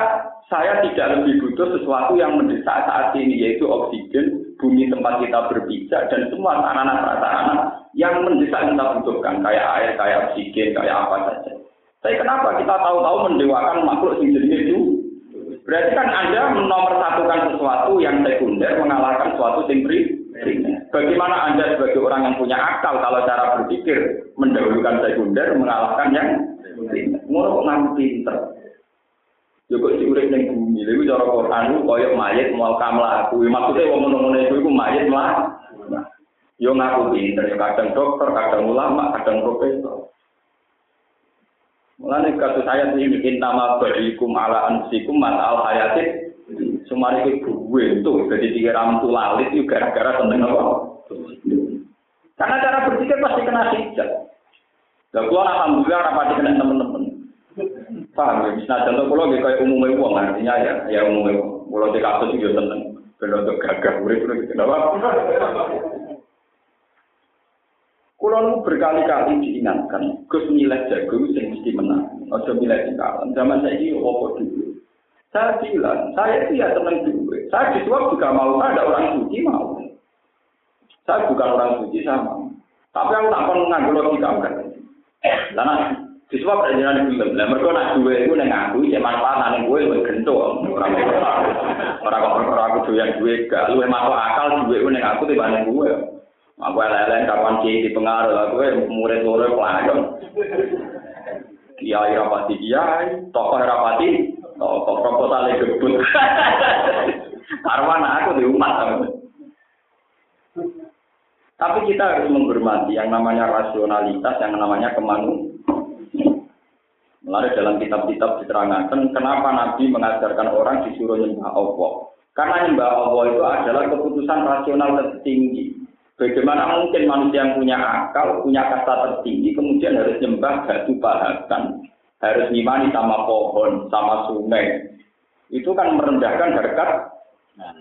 [SPEAKER 1] saya tidak lebih butuh sesuatu yang mendesak saat ini yaitu oksigen, bumi tempat kita berpijak dan semua sarana-sarana yang mendesak kita butuhkan kayak air, kayak oksigen, kayak apa saja. Tapi kenapa kita tahu-tahu mendewakan makhluk yang jenis itu? Berarti kan Anda menomorsatukan sesuatu yang sekunder mengalahkan sesuatu yang primer. Bagaimana Anda sebagai orang yang punya akal kalau cara berpikir mendahulukan sekunder mengalahkan yang primer? Ngono kok pinter. Yo kok urip ning bumi, lha cara Quran ku koyo mayit mau kamlaku. Maksudnya wong ngono-ngono iku mayit mlah. Yo ngaku pinter, kadang dokter, kadang ulama, kadang profesor. Mulane kasus saya ini intama barikum ala ansikum mat al hayatin sumari itu gue itu jadi tiga ramtu lalit itu gara-gara tentang apa? Karena cara berpikir pasti kena hijab. Dan gua alhamdulillah rapati kena teman-teman. Paham ya? Misalnya contoh kalau kayak umumnya uang artinya ya, ya umumnya uang. Kalau di kasus itu tenang. Benar untuk gagah, urip itu kenapa? Kulo berkali-kali diingatkan, Gus milih jago sing mesti menang. Ojo milih sing. Zaman saya ini opo dulu. Saya bilang, saya itu ya tenang dulu. Saya disuap juga mau, ada orang suci mau. Saya bukan orang suci sama. Tapi aku tak pernah nganggur logika enggak. Karena disuap ada jalan film. Lah mereka nak duwe itu neng aku, cek manfaat neng gue lebih gento. Orang orang orang aku doyan duwe gak, lu emang akal duwe itu neng aku tiba gue. Aku lelen kapan kiai di pengaruh, aku murid murid pelajar. Kiai rapati kiai, tokoh rapati, tokoh proposal gebut. Arwana aku di umat. Tapi kita harus menghormati yang namanya rasionalitas, yang namanya kemanusiaan. Melalui dalam kitab-kitab diterangkan kenapa Nabi mengajarkan orang disuruh nyembah Allah. Karena nyembah Allah itu adalah keputusan rasional tertinggi. Bagaimana mungkin manusia yang punya akal, punya kata tertinggi, kemudian harus nyembah batu bahasan, harus ngimani sama pohon, sama sungai. Itu kan merendahkan harkat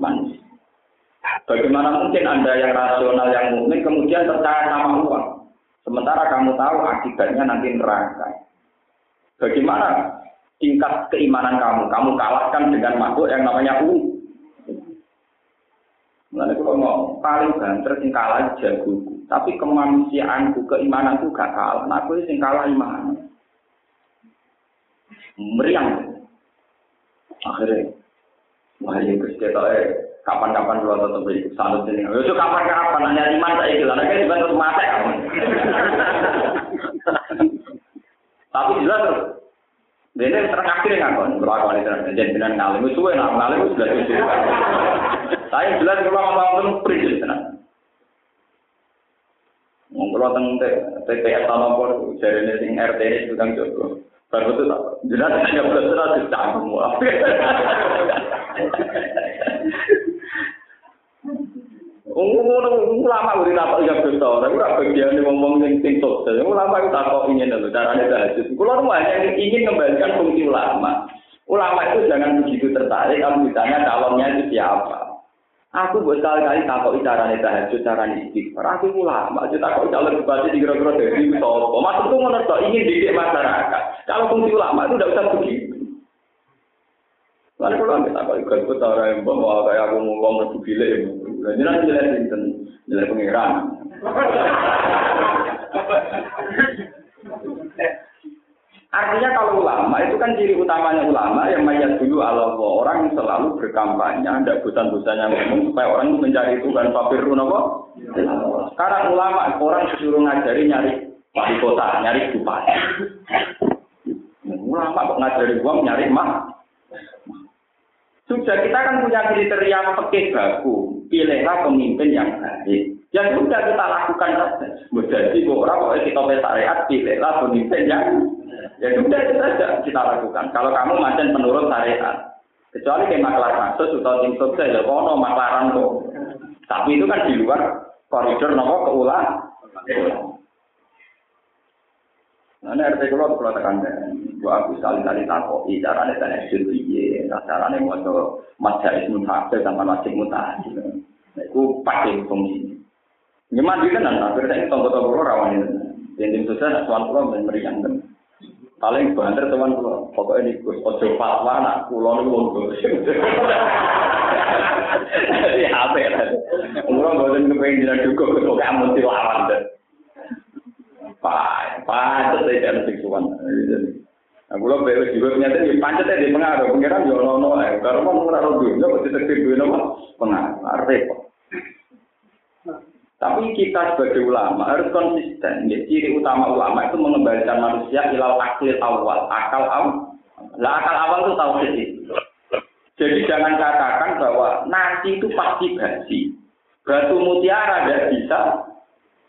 [SPEAKER 1] manusia. Bagaimana mungkin Anda yang rasional, yang mukmin, kemudian percaya sama uang? Sementara kamu tahu akibatnya nanti neraka. Bagaimana tingkat keimanan kamu? Kamu kalahkan dengan makhluk yang namanya uang. Mulane kalau mau paling banter sing kalah jagoku, tapi kemanusiaanku, keimananku gak kalah. Nah, aku sing kalah iman. Meriang. Akhirnya, wah ya Gus eh kapan-kapan kalau tetap ikut salut ini. Itu kapan-kapan nanya iman saya gitu. Nah, kayak juga mata kamu. Tapi jelas terus. Ini terakhir nggak kan? Berlaku ini jadi dengan ngalim itu, nah ngalim itu sudah saya jelas kalau ngomong prinsip tenan. Wong kula teng TPS Tanopor jarene sing RT ini tukang jogo. Baru itu tak jelas hanya belas di cangkem. Ngono ulama udah apa ya betul, tapi ora bagian ngomong ning sing sukses. Ulama itu tak kok ingin lho carane tahajud. Kulo hanya ingin kembalikan fungsi ulama. Ulama itu jangan begitu tertarik kalau ditanya calonnya itu siapa. Aku buat kali-kali takut carane tahajud, carane istighfar. Aku ulama, aja takut calon bupati di kira-kira dari itu sopo. Maksudku menurut ingin didik masyarakat. Kalau fungsi ulama itu tidak usah begitu. Lalu kalau kita takut ikut ikut orang yang bawa kayak aku ngomong lebih ya. Jadi nanti sinten, nilai pengiran. Artinya kalau ulama itu kan ciri utamanya ulama yang mayat dulu Allah orang yang selalu berkampanye, tidak bosan-bosannya ngomong supaya orang mencari Tuhan papirun apa? Sekarang ulama orang disuruh ngajari nyari wali kota, nyari bupati. Ulama kok ngajari uang nyari mah? Sudah kita kan punya kriteria pekeh baku, pilihlah pemimpin yang baik. Ya sudah kita lakukan saja. Menjadi orang kalau kita syariat, pilihlah pemimpin yang Ya sudah itu saja kita lakukan. Kalau kamu macam menurut syariat, kecuali kayak maklar kasus atau tim sukses ya kono maklaran tuh. Tapi itu kan di luar koridor nopo keulang. Nah, ini RT kalau kalau tekan gua aku sekali-kali takoki carane dan eksil piye, carane maca majalis mutahafil sama wajib mutahafil. Nah, itu pakai fungsi. Nyeman di kan, akhirnya ini tonggo-tonggo rawan ini. Yang tim sukses, pulau dan meriang paling banter teman kula pokoke niku aja fatwa nak kula niku monggo ya? Ape kula mboten nggo pengin dina dukuk kok gak mesti lawan ten pai tetep jan sing suwan. Nah, kalau bebas juga ternyata di pancet ya di pengaruh, pengiran ya no no, karena mau ngerasa dulu, ya pasti terkait dulu nama pengaruh, repot. Tapi kita sebagai ulama harus konsisten. Ya, ciri utama ulama itu mengembalikan manusia ilal akil awal. Akal awal. Lah akal awal itu tahu sih. Jadi jangan katakan bahwa nasi itu pasti basi. Batu mutiara tidak bisa.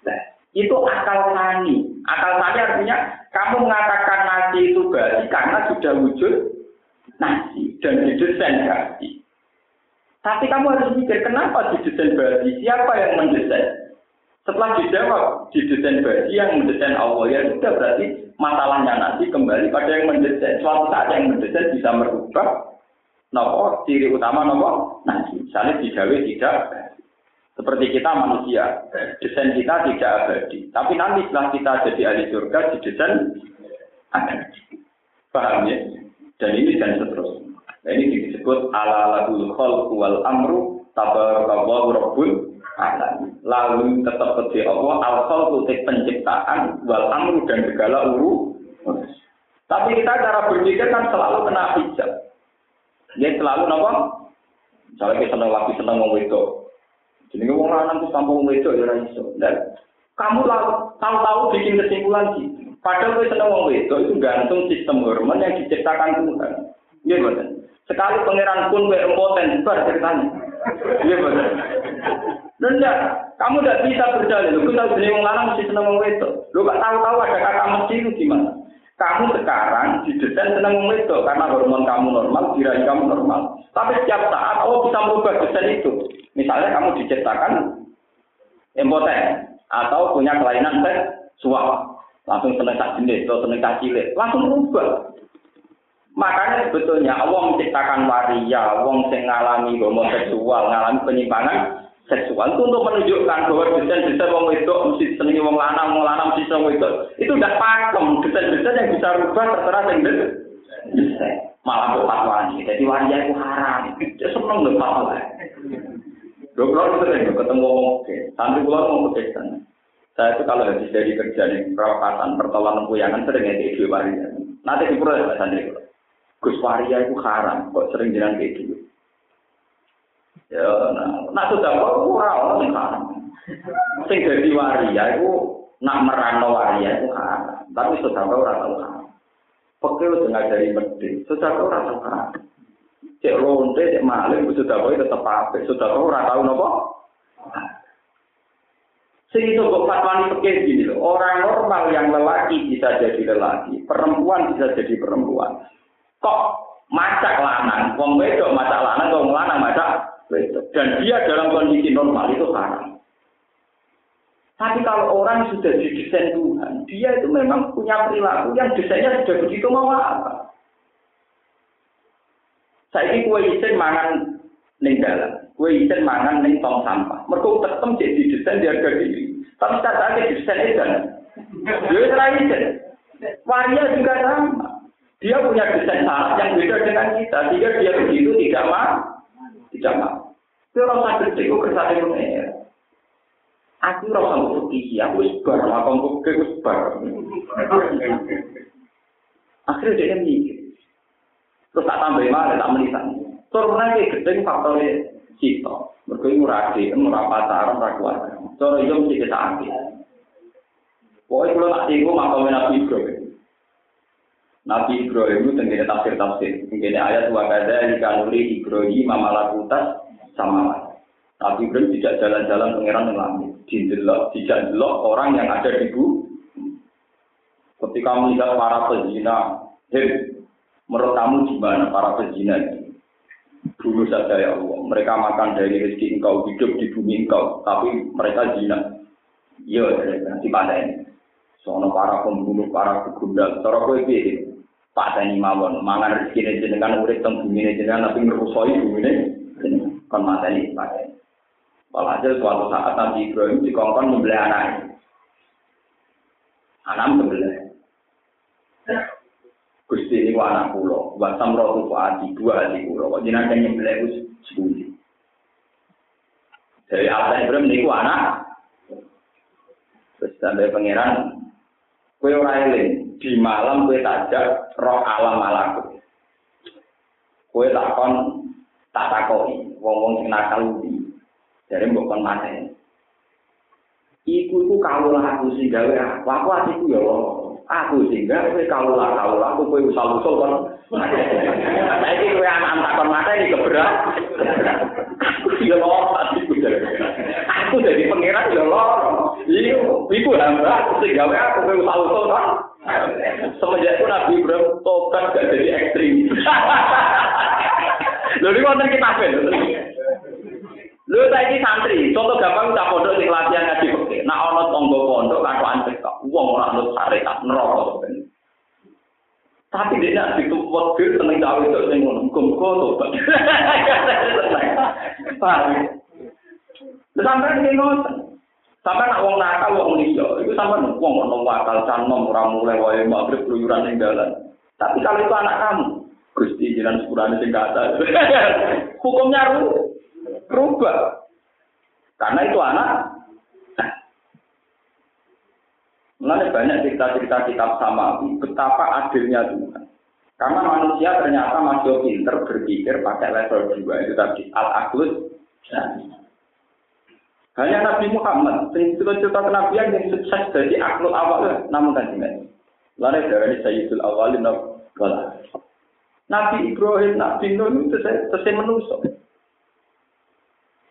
[SPEAKER 1] Nah, itu akal tani. Akal tani artinya kamu mengatakan nasi itu basi karena sudah wujud nasi dan didesain basi. Tapi kamu harus mikir kenapa didesain basi? Siapa yang mendesain? Setelah dijawab di desain yang mendesain Allah ya sudah berarti masalahnya nanti kembali pada yang mendesain. Suatu saat yang mendesain bisa merubah nopo ciri utama nopo nanti. Misalnya digawe tidak seperti kita manusia desain kita tidak abadi. Tapi nanti setelah kita jadi ahli surga di desain abadi. Paham ya? Dan ini dan seterusnya. Nah, ini disebut ala lahul khalq wal amru tabarakallahu rabbul Lalu tetap kerja Allah, al penciptaan, wal amru dan segala uru. Tapi kita cara berpikir kan selalu kena hijab. Dia selalu nopo. Misalnya kita seneng lagi seneng mau wedok. Jadi lanang tuh sampai mau wedok ya iso. Dan kamu tahu-tahu bikin kesimpulan sih. Padahal kita seneng mau wedok itu gantung sistem hormon yang diciptakan Tuhan. Iya betul. Sekali pangeran pun berempoten, bar ceritanya. Iya betul. Enggak, kamu tidak bisa berdalil. Tahu jenis wong lanang mesti seneng wong wedok. Lu gak tahu-tahu ada kata mesti itu gimana? Kamu sekarang didesain senang itu karena hormon kamu normal, diraih kamu normal. Tapi setiap saat Allah bisa merubah desain itu. Misalnya kamu diciptakan impoten atau punya kelainan seksual, langsung seneng tak jenis atau seneng tak cilik, langsung berubah. Makanya sebetulnya Allah menciptakan waria, wong sing ngalami homoseksual, ngalami penyimpangan, seksual itu untuk menunjukkan bahwa desain-desain wong wedok mesti senengi wong lanang, wong lanang mesti seneng wedok. Itu udah pakem, desain-desain yang bisa rubah terserah sing malah kok fatwani. Jadi waria itu haram. Dia seneng lho fatwa. Dua kalau sering ketemu wong oke, sampai pulau mau kepesan. Saya itu kalau habis dari kerja nih, perawatan, pertolongan puyangan sering ya di waria. Nanti di pulau santri. Gus waria itu haram, kok sering jalan kayak gitu. Ya, nah, nah sudah kok ora ono sing haram. Sing dadi waria iku nak merano waria iku haram. Tapi sudah kok ora tau haram. Pekeh wis ngajari medhi, sudah kok ora tau haram. Cek ronde, cek maling, sudah kok tetep apik, sudah kok ora tau napa. Sing itu kok fatwani pekeh gini loh. Orang normal yang lelaki bisa jadi lelaki, perempuan bisa jadi perempuan. Kok macak lanang, wong wedok macak lanang, wong lanang macak dan dia dalam kondisi normal itu haram. Tapi kalau orang sudah didesain Tuhan, dia itu memang punya perilaku yang desainnya sudah begitu mau apa. Saya ini kue isin mangan ning dalam, kue isin mangan ning tong sampah. Mereka tetap jadi desain di harga diri. Tapi saat ada desain itu, dia serai isin. Waria juga sama. Dia punya desain salah yang beda dengan kita, sehingga dia begitu tidak mau tidak mau. Tapi orang tak gede, aku kersane pengir. Aku orang tak gede, aku sebar, aku gede, aku sebar. Akhirnya dia mikir. Terus tak tambah emang, tak menisan. Terus orang yang gede, aku cita. tahu dia. Mereka ini murah adik, murah pacar, murah keluarga. Terus itu mesti kita ambil. Pokoknya kalau tak tinggal, maka menabih juga. Nabi Ibrahim itu tenggine tafsir-tafsir. Tenggine ayat wa kada dikanuri Ibrahim mamalakutas sama. Nabi Ibrahim tidak jalan-jalan pangeran langit. Didelok, tidak delok orang yang ada di bumi. Ketika melihat para pezina, hei, menurut kamu gimana para pezina ini? Dulu saja ya Allah, mereka makan dari rezeki engkau, hidup di bumi engkau, tapi mereka zina. Iya, nanti pada ini. Soalnya para pembunuh, para kegundal, cara Pak Tani mawon, mangan rezeki ini jenengan urip teng bumi ini jenengan tapi ngerusoi bumi ini kon mateni Pak Tani. Walhasil suatu saat Nabi Ibrahim dikongkon membeli anak Anak membeli. Gusti ini anak pulau, buat samrotu adi dua hati pulau. Kok jenengan yang membeli itu sepuluh. Dari Allah Ibrahim ini anak. Terus sampai pangeran, kue orang eling, di malam kue tajak roh alam malaku. Kue takon tak takoi, wong wong sing nakal di dari bukan mana. Iku ku kalau lah aku sih gawe aku aku aja ku ya loh. Aku sih gawe kaulah kaulah aku kue usah usul kan. Nah ini kue anak anak kon mana ini keberat. Aku sih ya loh. Aku aku jadi pangeran ya loh. Iku iku hamba sing gawe aku kue usah usul kan. Semenjak itu Nabi Ibrahim tobat gak jadi ekstrim. Lalu ini wonten kita ben. Lho saiki santri, contoh gampang tak pondok sing latihan ngaji fikih. Nak ana tangga pondok katokan cekak, wong ora nut syariat neraka Tapi dia nak itu waktu seneng cawe itu sing ngono, muga tobat. Paham? Sampai ini ngoten. Sampai nak wong nakal wong liya, itu sampai wong ono wakal canom ora mulai wae magrib keluyuran ning. Tapi kalau itu anak kamu, Gusti jiran sepurane sing. Hukumnya rubah. Karena itu anak. Mulai banyak cerita-cerita kitab sama betapa adilnya Tuhan. Karena manusia ternyata masih pinter berpikir pakai level dua itu tadi al-aklus. Hanya Nabi Muhammad, cerita-cerita kenabian yang sukses dari akhlul awal, namun kan tidak. Lalu dari Sayyidul Awalin wal Nabi Ibrahim, Nabi Nuh itu selesai menusuk.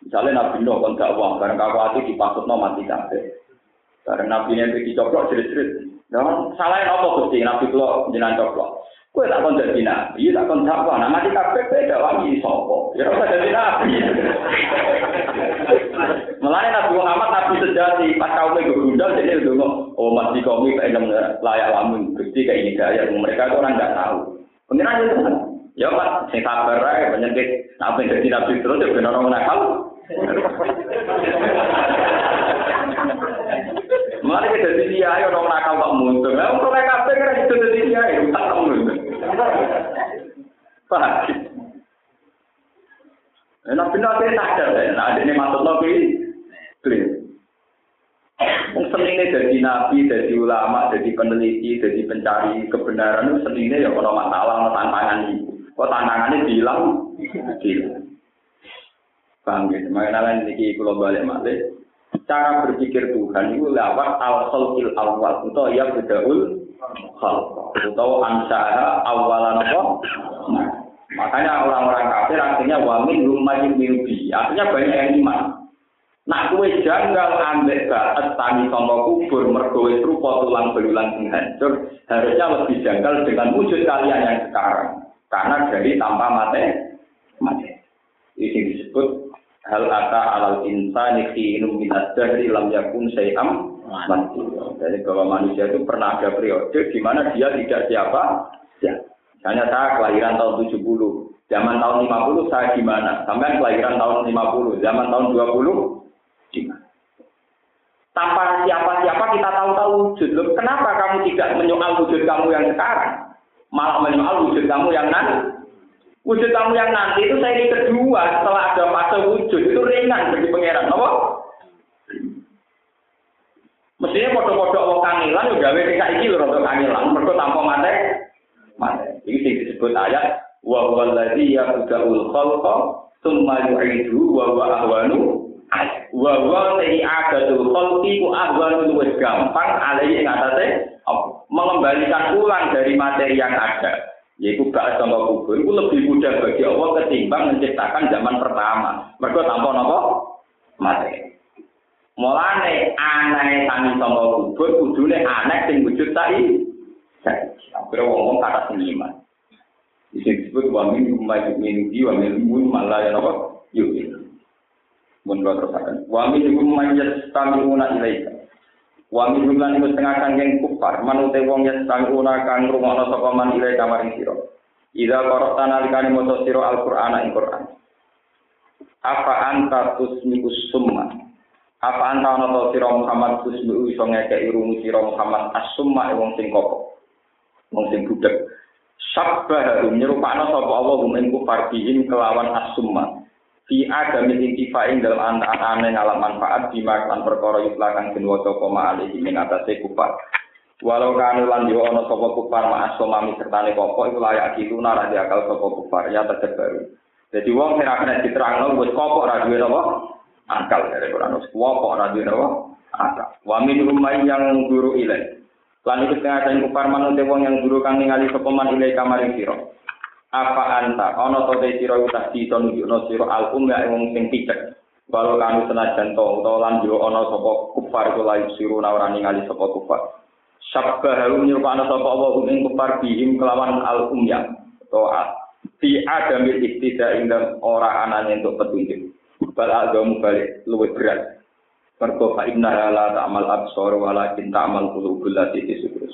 [SPEAKER 1] Misalnya Nabi Nuh kan gak uang, kawati dipasut no mati kabeh. Karena Nabi yang pergi coplok jerit-jerit. Dong, salah apa Gusti Nabi kula jenengan coplok. Kowe tak kon dadi nabi, tak kon dakwah. Nah, mati kowe dakwah iki sapa? Ya ora dadi nabi. Mulane Nabi Muhammad nabi sejati pas kaum itu gundal jadi ndonga, oh mati kami pengen layak lamun Gusti kayak ini gaya mereka itu orang nggak tahu. Pengiran itu. Ya Pak, sing sabar ae penyakit nabi dadi nabi terus ya benar orang nakal. Kita jadi dia, dong nakal tak muncul. Kalau mereka kan itu jadi itu. Paham? Nah, benar saya sadar ya. Nah, ini maksud nabi, clear. Wong senine jadi nabi, jadi ulama, jadi peneliti, jadi pencari kebenaran itu senine ya kalau masalah, kalau tantangan itu. Kok tantangannya bilang, bilang. Paham ya? Makanya ini kalau balik balik, cara berpikir Tuhan itu lewat al-khalqil awal. Atau ya bedaul khalq. Atau ansaha awalan apa? Makanya orang-orang kafir artinya wamin lumayan minubi artinya banyak yang iman. Nak kue janggal ambek banget tani sama kubur mergo rupa tulang belulang sing hancur harusnya lebih janggal dengan wujud kalian yang sekarang. Karena dari tanpa mate mati ini disebut hal ata alal insani khinum min ad-dahri lam yakun sayam. Jadi bahwa manusia itu pernah ada periode di mana dia tidak siapa ya. Misalnya saya kelahiran tahun 70, zaman tahun 50 saya gimana? Sampai kelahiran tahun 50, zaman tahun 20 gimana? Tanpa siapa-siapa kita tahu-tahu wujud. Loh, kenapa kamu tidak menyoal wujud kamu yang sekarang? Malah menyoal wujud kamu yang nanti? Wujud kamu yang nanti itu saya ini kedua setelah ada fase wujud itu ringan bagi pangeran, apa? Mestinya foto-foto Allah kangilan juga gawe iki lho rada kangilan, mergo tanpa mate. Mate. Sing disebut ayat wa huwal ladzi yabda'ul khalqa tsumma yu'idu wa huwa ahwanu wa huwa alladhi a'adatul khalqi ku ahwanu luwih gampang alaihi ing atase mengembalikan ulang dari materi yang ada yaitu gak sama kubur itu lebih mudah bagi Allah ketimbang menciptakan zaman pertama. Mereka tanpa nopo mati. Mulane aneh tani sama kubur kudune aneh sing wujud tadi. Akhirnya ngomong kata seniman. Ini disebut wa min maju min di wa min mun malah ya nopo yuk. Mun terus akan. Wa min hum man yastami'una ilaika. Wa min jumlah niku setengah kangking kufar, manute wong yang sanguna kang rumono sapa man ilai kamaring sira. Ida korok tanah likani moto sira Al-Qur'an ing Qur'an. Apa anta tusmikus summa? Apa anta ana to sira Muhammad tusmiku iso ngekek irung sira Muhammad as-summa wong sing koko. Wong sing budek. Sabbah nyerupakno sapa Allah ing kufar bihim kelawan as-summa. Fi adam intifain dalam anak-anak ngalam manfaat di makan perkara yuslakan den waca koma alihi ing atase kufar. Walau kanu lan yo ana sapa kufar ma asomami sertane kopo iku layak itu nara di akal sapa kufar ya terbaru jadi wong sing ora diterangno wis kopo ora duwe akal dari Quran wis kopo napa akal. Wa min umay yang guru ilai. Lan iku setengah kufar manut wong yang guru kang ningali sapa man ilai kamaring apa anta? Ana to te sira utak di to nunjukno sira al umma wong sing picek walau kanu senajan to utawa lan yo ana sapa kufar iku layu siru ora ningali sapa kufar. Sabba harum nyupana sapa Allah ing kufar bihim kelawan al umya to fi adam iktida ing ora anane untuk petunjuk. Bal agamu balik luwih berat. Mergo fa inna la ta'mal absar walakin ta'mal qulubul lati fi sudur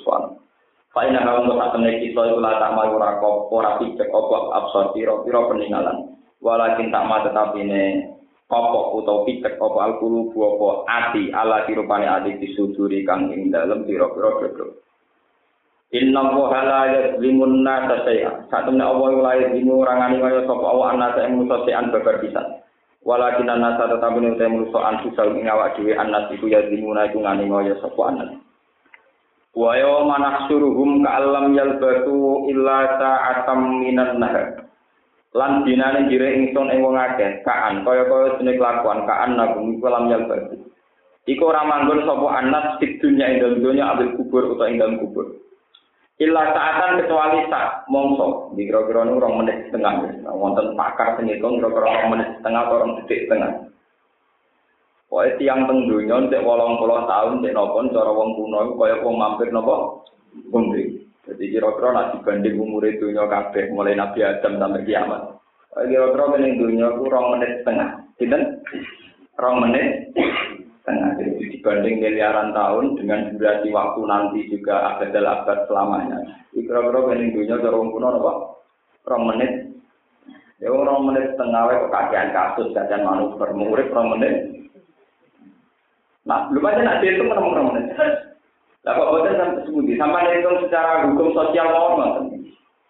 [SPEAKER 1] Kalau untuk saat ini kita itu lah tak mau ora kok ora pijak opo absor piro piro peninggalan. Walakin tak mau tetapi ini opo atau pijak opo alkulu opo ati ala dirupane ati disuduri kang ing dalam piro piro jodoh. Inna woha la yazlimun nasa saya. Saat ini Allah la yazlimu orangani kaya sapa Allah anasa yang musuh sean babar bisa. Walakin anasa tetapi ini utai musuh ansusal ing awak dewe anas iku yazlimuna iku ngani kaya sapa anas. Wa yawma nahsuruhum ka'allam yalbatu illa sa'atam minan nahar. Lan dinane jire ingsun ing wong akeh, kaan kaya-kaya dene kelakuan kaan nagum iku lam yalbatu. Iku ora manggon sapa anas di dunya ing dunya ambil kubur utawa ing kubur. Illa saatan kecuali sak mongso, di kira-kira nu rong menit setengah. Wonten pakar sing ngitung kira-kira rong menit setengah atau rong detik setengah. Pokoknya tiang teng dunia, cek wolong puluh tahun, cek nopon, cara wong kuno, kaya wong mampir nopo, umri. Jadi kira-kira nak dibanding umur dunia kabeh, mulai Nabi Adam sampai kiamat. Kira-kira kening dunia ku rong menit setengah. Tidak? Rong menit setengah. Jadi dibanding miliaran tahun dengan durasi waktu nanti juga abad abad selamanya. Kira-kira kening dunia cara wong kuno nopo, rong menit Ya orang menit setengah kok kajian kasus, kajian manuver, murid orang menit Nah, nanti itu ketemu ketemu Lah kok boten sebuti, sampai itu secara hukum sosial normal.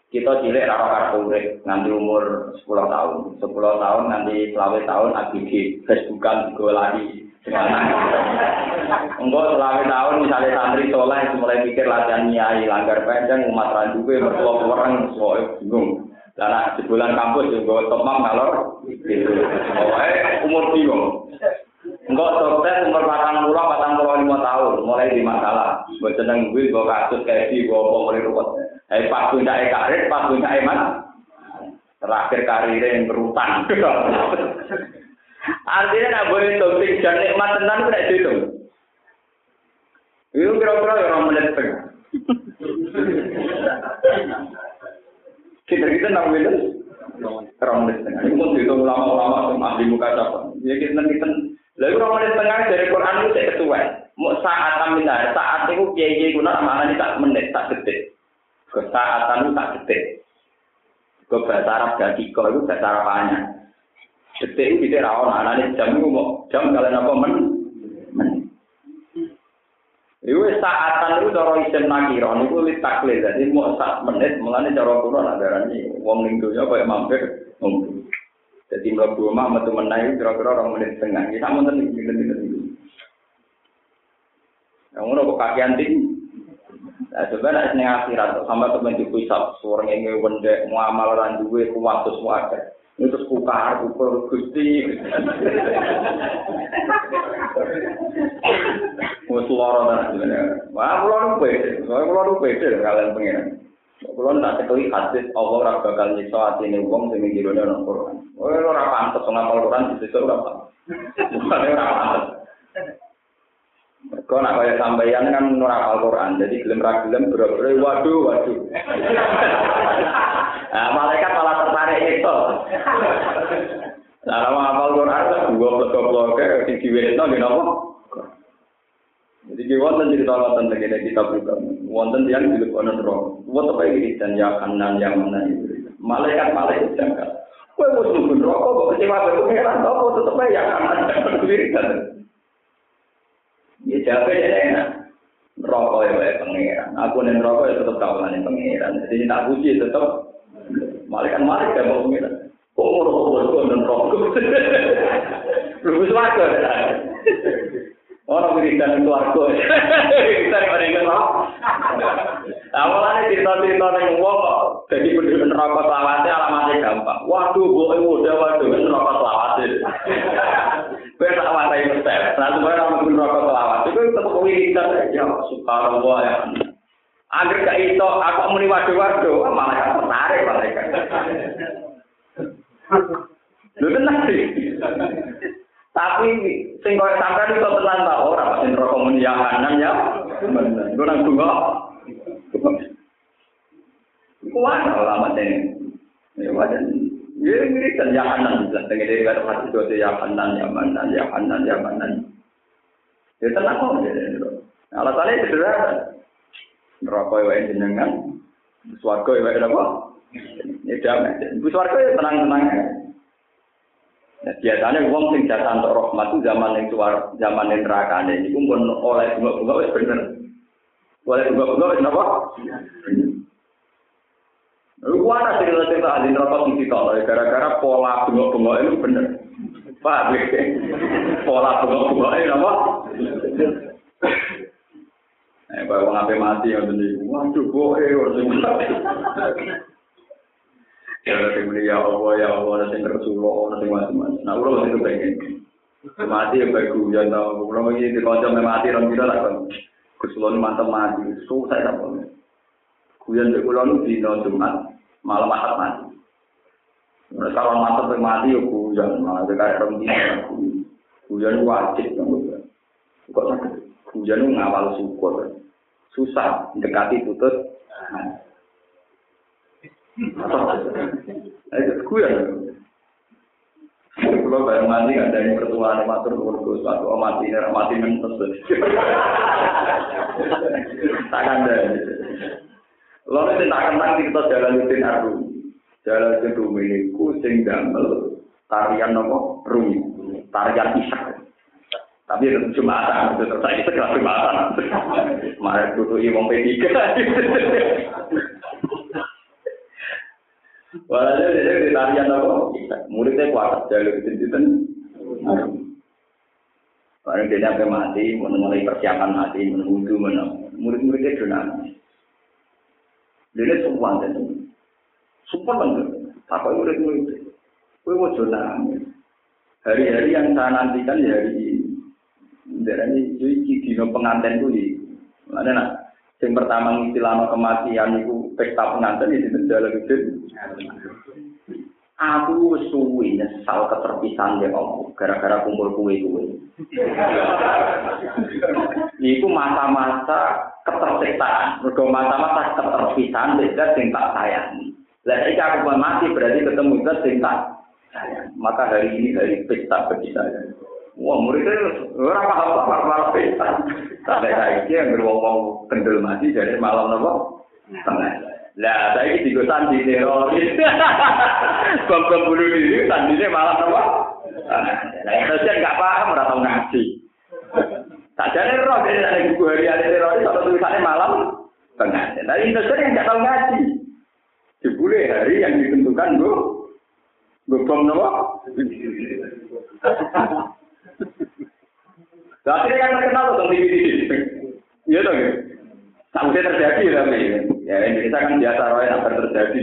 [SPEAKER 1] Kita cilik raro kartu urip nanti umur 10 tahun. 10 tahun nanti selawe tahun ABG, Facebookan juga lagi. Enggak selawe tahun misalnya santri soleh mulai pikir latihan nyai langgar panjang umat ranjuke mertua orang soalnya bingung. Dan sebulan kampus juga tomam kalau itu. umur bingung. Enggak sukses umur patang pulau, patang pulau lima tahun, mulai di masalah. Gue seneng gue, gue kasus kayak di gue mau mulai ruwet. Eh pas punya karir, pas punya mana? Terakhir karirnya yang berutang. Artinya nak boleh topik dan nikmat tenan tidak dihitung. Itu kira-kira orang menit setengah. Kita kita enam menit, orang menit setengah. Ini pun dihitung ulama-ulama ahli muka siapa. Ya kita kita Lalu kalau menit tengah dari Quran itu saya ketua. Mau saat aminah, saat itu kiai kiai guna mana tak menit, tak detik. Ke saat itu tak detik. Ke bahasa Arab dan kiko itu bahasa Arabnya. Detik itu tidak rawon, anak ini jam itu mau jam kalian apa men? Itu saatan itu cara isim nakiron itu litaklil. Jadi mau saat menit, mengenai cara kuno ada ini. Wong lingkunya kayak mampir, ngomong. Jadi mlebu omah metu menang kira-kira orang menit setengah. Kita mau tenang gitu gitu gitu. Yang ngono kok kakian ting. Nah, nek ning akhirat sama temen dipisah suara ngene wendek muamal lan duwe kuwatus wae. Itu kukar ukur Gusti. Wes lara tenan. Wah, kula lupa. Kula lupa kalian pengen. Kulo nak tekeli hadis Allah ora bakal nyiksa atine wong sing ngirone nang Quran. Oh ora pantes ngapal Quran disiksa ora pantes. Ora pantes. Kau nak kaya sampeyan kan ora hafal Quran, jadi gelem ra gelem bro waduh waduh. Nah, malaikat malah tertarik itu. Nah, lama hafal Quran, gua ke di diwetno ngene apa? Jadi kita wonten cerita wonten begini kita buka. wonten tiyang dilebok ana neraka. Kuwat apa iki dan ya kanan yang mana itu. Malaikat malaikat jangka. Kowe mau nunggu neraka kok kecewa aku heran to kok tetep ya kanan sendiri kan. Ya jape ya enak. Neraka ya wae pangeran. Aku ning neraka ya tetep kawulane pangeran. Jadi tak puji tetep malaikat malaikat ya pangeran. Kok ora kok neraka. Lu wis wae. orang wiridan keluarga. Wiridan mereka loh awalnya nah, cerita cerita yang wong kok bener bener rokok selawat alamate gampang. Waduh gue udah waduh bener rokok selawat gue tak wasa itu sel satu gue orang bener rokok selawat itu tetap wiridan ya subhanallah ya Agar gak itu, aku muni waduh-waduh, malah gak menarik mereka. Lu tenang sih. Tapi sing koyo sampean iso tenan ta ora sing rokok muni ya kanan ya. Gue nang tunggu. Iku ana ulama ini. Ya wajan. Ya ngiri kan ya kanan lah dengan dari kata hati itu ya kanan ya kanan ya kanan ya kanan. Ya tenang kok ya. Alasannya sederhana. Rokok wae jenengan. Swarga wae apa? Ya damai. Bu swarga ya tenang-tenang. Nah, biasanya uang sing jasa untuk rahmat itu zaman yang suar, zaman yang neraka ini, pun oleh bunga-bunga itu bener. Oleh bunga-bunga itu apa? Lu ada cerita-cerita ahli neraka sing ditolak gara-gara pola bunga-bunga itu bener. Pak, pola bunga-bunga itu apa? Eh, kalau ngapain mati ya bener. Waduh, mati. Jangan sembunyi ya Allah, ya Allah, ada yang Rasulullah, ada yang macam-macam. Nah, ulang itu pengen. Mati yang baik gue, ya tau. Ulang lagi, di kocok yang mati, orang kita lakukan. Kesulauan mantap mati, susah ya Allah. Gue yang baik ulang di tahun Jumat, malam akan mati. Nah, kalau mantap yang mati, ya gue yang malam. Jika ada orang kita, gue yang wajib. Kok sakit? Gue yang ngawal syukur. Susah, dekati putus. Nah, Itu guyon. Kalau bayang mati ada yang pertuaan matur nuwun suatu mati ini mati mentes. Tak ada. Lalu kita akan nanti kita jalan rutin arum. Jalan rutin rumi ini kucing damel tarian nopo rumi, tarian isak. Tapi itu jumatan, itu terjadi segala jumatan. Mari butuh imam P3. Walhasil dia di tarian nopo, muridnya kuat, jalan rutin rutin. Barang dia sampai mati, mulai persiapan mati, menunggu, menunggu. Murid-muridnya dinamis. Dia semua dan Sumpah bener. Apa murid murid? Kue mau nangis. Hari-hari yang saya nantikan ya hari ini. Jadi dino pengantin kuwi. Mana nak? Yang pertama ngistilano kematian itu pesta pengantin di dalam itu. Aku suwi nyesal keterpisahan ya Allah, gara-gara kumpul kue kue. Iku masa-masa ketersiksaan, mergo masa-masa keterpisahan beda sing tak sayangi. Lah iki aku mati berarti ketemu tak sayang. Maka hari ini hari pesta bagi saya. Wah, muridnya ora paham apa malah pesta. Sampai saiki yang ngomong kendel mati jadi malam nopo? Lah, saya ini juga sandi teroris. Bom bom bunuh diri, sandi malah apa? Lah saya enggak paham, ora tau ngaji. Tak jadi roh, jadi ada buku hari hari teroris, atau tulisannya malam. Tengah, nah, Indonesia yang nggak tahu ngaji. Dibule hari yang ditentukan, bu. Bebom nopo? Tapi yang terkenal tentang di ini. Iya, toh, Sampai terjadi tapi ya Indonesia kan biasa roy sampai terjadi.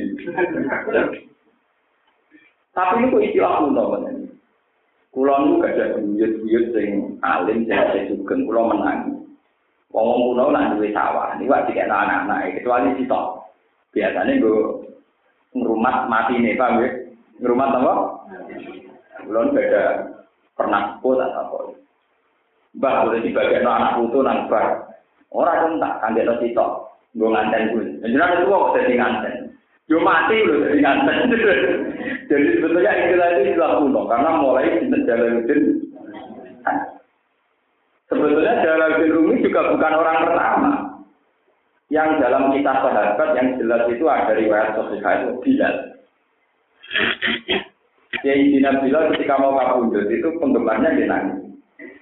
[SPEAKER 1] Tapi itu istilah kuno kan. Kulo niku gak ada buyut-buyut sing alim sing sugeng kulo menang. Wong kuno lah duwe sawah, niku wak dikek anak-anak kecuali sitok. Biasanya gue ngerumat mati nih, Pak ya? Ngerumat apa? Kulo beda pernah pun tak apa. Mbah boleh dibagian anak putu nang bar. Ora tak kangge lo sitok. Nggo nganten kuwi. Jenengan itu kok dadi nganten. Yo mati lho dadi nganten. Jadi sebetulnya itu istilah kuno karena mulai sinten Jalaluddin. Sebetulnya Jalaluddin Rumi juga bukan orang pertama. Yang dalam kisah sahabat yang jelas itu ada riwayat Sofika itu Bilal. Kiai Dina Bilal ketika mau kabundut itu penggemarnya dia nangis.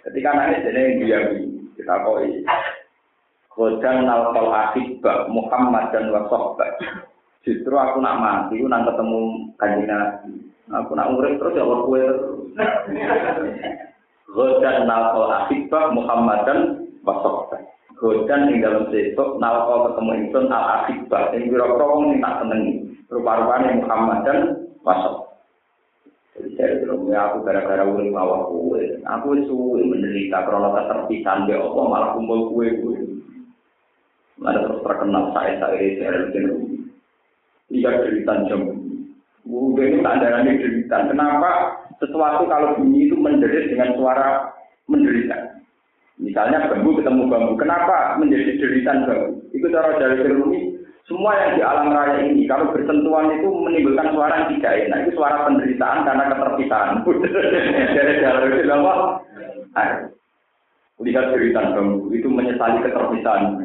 [SPEAKER 1] Ketika nangis dia yang diami. Kita koi. Godang nalkal akibah Muhammad dan wasohbah. Justru aku nak mati, aku nak ketemu kanjeng Nabi. Aku nak urip terus ya Allah kue Godang nalkal akibah Muhammad dan wasohbah. Godang yang dalam sesok nalkal ketemu insun al akibah. Yang kira-kira ini tak senengi. Rupa-rupanya Muhammad dan wasohbah. Jadi saya bilang, ya aku gara-gara urip awak kue. Aku suwe menderita karena keterpisahan dia Allah malah kumpul kue-kue. Mana terus terkenal saya saya saya Rumi. Lihat cerita jam. Tak ada lagi cerita. Kenapa sesuatu kalau bunyi itu menderit dengan suara menderita? Misalnya bambu ketemu bambu. Kenapa menjadi deritan bambu? Itu cara dari Rumi. Semua yang di alam raya ini, kalau bersentuhan itu menimbulkan suara yang tidak enak. Itu suara penderitaan karena keterpisahan. dari jalan itu? Lihat cerita bambu, itu menyesali keterpisahan.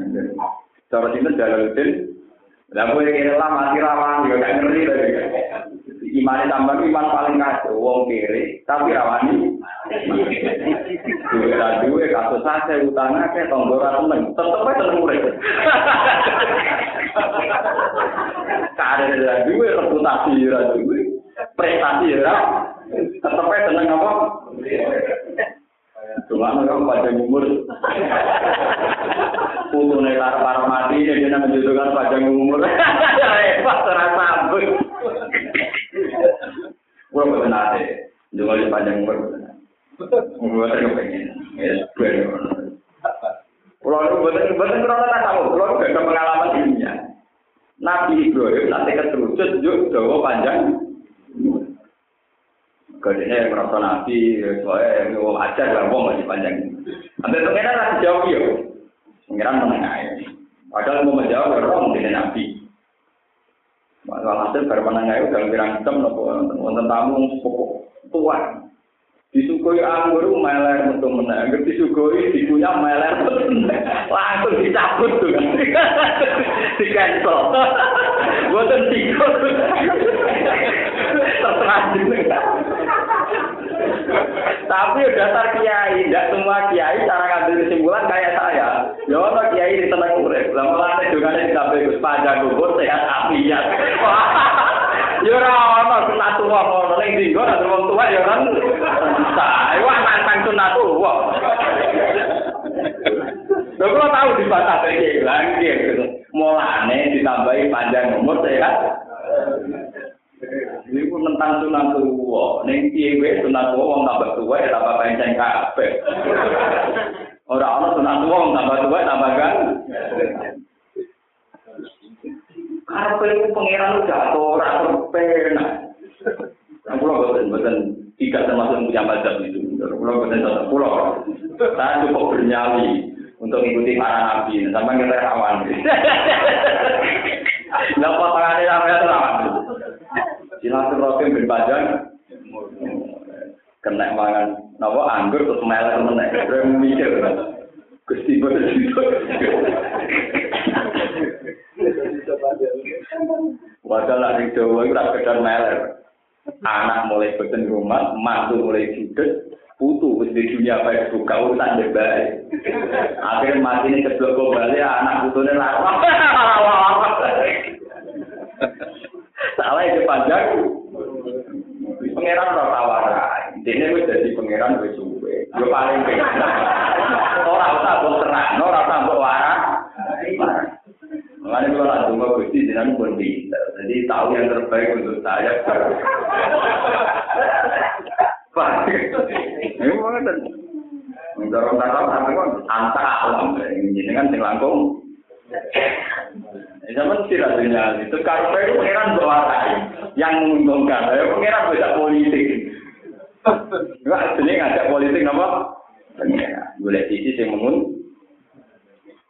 [SPEAKER 1] Cara jalan Jalaluddin, lah gue kira lah mati rawan, juga gak ngerti lagi. Iman tambah iman paling kacau, wong kiri, tapi rawani. Duwe ra duwe kasus saja utang akeh tonggora temen, tetep aja tenang urip. Kare ra duwe reputasi ra duwe, prestasi ra tetep aja tenang apa? Tuhan orang pada umur. Putu nek para para mati ya dia nang ditukar umur. Repot ora sabu. Gua mau nate. Dengar di umur. Gua tak. Ya ben. Kalau itu benar-benar kenapa tak tahu? Kalau itu pengalaman dirinya. Nabi Ibrahim nanti keterucut juga dawa panjang. Kodenya merasa nabi, soalnya yang mau ajar lah, mau masih panjang. Ambil pengiran lah dijawab ya. Pengiran menengah ya. Padahal mau menjawab, orang mungkin nabi. Walhasil baru menengah itu dalam pirang hitam, nonton tamu pokok tua. Disukui anggur meler untuk menang, disukui dikunya meler langsung dicabut tuh di cancel. Buatan tikut, terserah Tapi dasar kiai, tidak semua kiai cara ngambil kesimpulan kayak saya. Ya kiai di tenang urip. Lah mulane dongane ditabe Gus panjang kubur sehat afiat. Ya ora ono sunat tuwa ngono ning dinggo nek wong tuwa ya kan. Sa, iku nantang sunat tuwa. Lha kula tahu di batas iki lagi gitu. Mulane ditambahi panjang umur sehat. Tentang sunat tua. Neng piye sunat tua wong tambah tua ya tambah panjang kabeh. Ora ana sunat tua wong tambah tua tambah kan. Karepe iku pangeran udah ora terpena. Nah, pulau boten boten tidak termasuk punya mazhab itu. Pulau boten tetap pulau. Saya cukup bernyali untuk mengikuti para nabi. Sampai kita rawan. Lah potongannya sampai rawan. Silaturahim bin panjang kena mangan napa anggur terus melek meneh. Terus mikir. Gusti boten itu. Padahal lah di Jawa itu sekedar meler. Anak mulai beten rumah, mantu mulai judes, putu wis di dunia baik buka urusan deh baik. Akhirnya mati ini keblok kembali anak putune lawan. Salah itu panjang. Pangeran ora. Dene wis dadi pangeran wis suwe. Paling pengen. Ora usah mbok terang, ora usah mbok waras. Makanya kalau ada cuma gusti jenengan pun. Jadi tahu yang terbaik untuk saya. Ini mana dan mendorong takam tapi kan antara alam ini sing langkung. Sinyal itu karena itu pengiran berwarna yang menguntungkan. Ya pengiran beda politik. Enggak, jadi ngajak politik apa? Pengiran. Boleh sisi yang menguntungkan.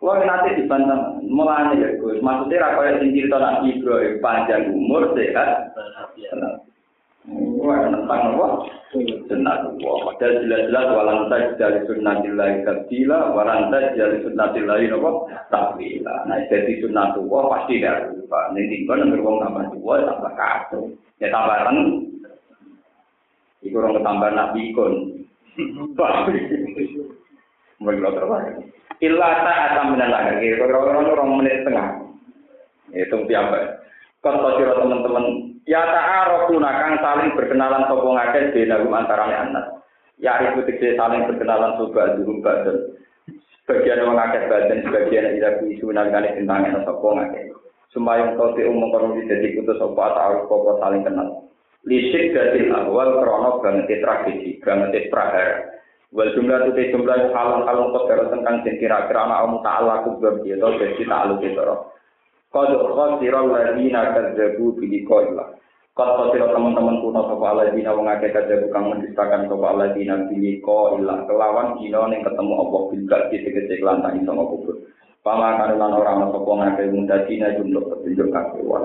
[SPEAKER 1] Wah nanti dibantah, mulanya ya Gus. Maksudnya rakyat yang cerita Nabi Ibrahim panjang umur sehat. Wah tentang apa? Sunnah Allah. Padahal jelas-jelas walang taj dari sunnatillahi tabdila, walang taj dari sunnatillahi apa? Tabdila. Nah jadi sunnah Allah pasti tidak lupa. Ini tinggal nomor wong tambah dua tambah kacau. Ya tambah reng. Iku orang tambah nabi kon. Mungkin terbaik. Illa ta'ata minal akhir. Kira-kira orang menit setengah. Itu piamba. Kata sira teman-teman, ya ta'arafuna kang saling berkenalan sapa ngakeh benagum antarane anak. Ya itu tegese saling berkenalan sobat dulu badan. Sebagian wong akeh badan, sebagian ila isu nangane tentang sapa ngakeh. Sumayung ti umum kono dadi kutus sapa ta'aruf apa saling kenal. Lisik datil awal krono banget tragedi, banget prahara. Wal jumlah tu te jumlah halon halon kau tentang kira-kira ana om ta'ala kubab dia to dadi ta'aluk itu. Qad khasira alladziina kadzdzabu bi liqa'illah. Qad khasira teman-teman kuno sapa alladziina wong akeh kadzdzabu kang mendustakan sapa alladziina bi liqa'illah kelawan dina ning ketemu apa bil gak tegese kelantang iso kubur. Pama kan lan ora ana sapa ngakeh mundadina jumlah petunjuk kabeh wa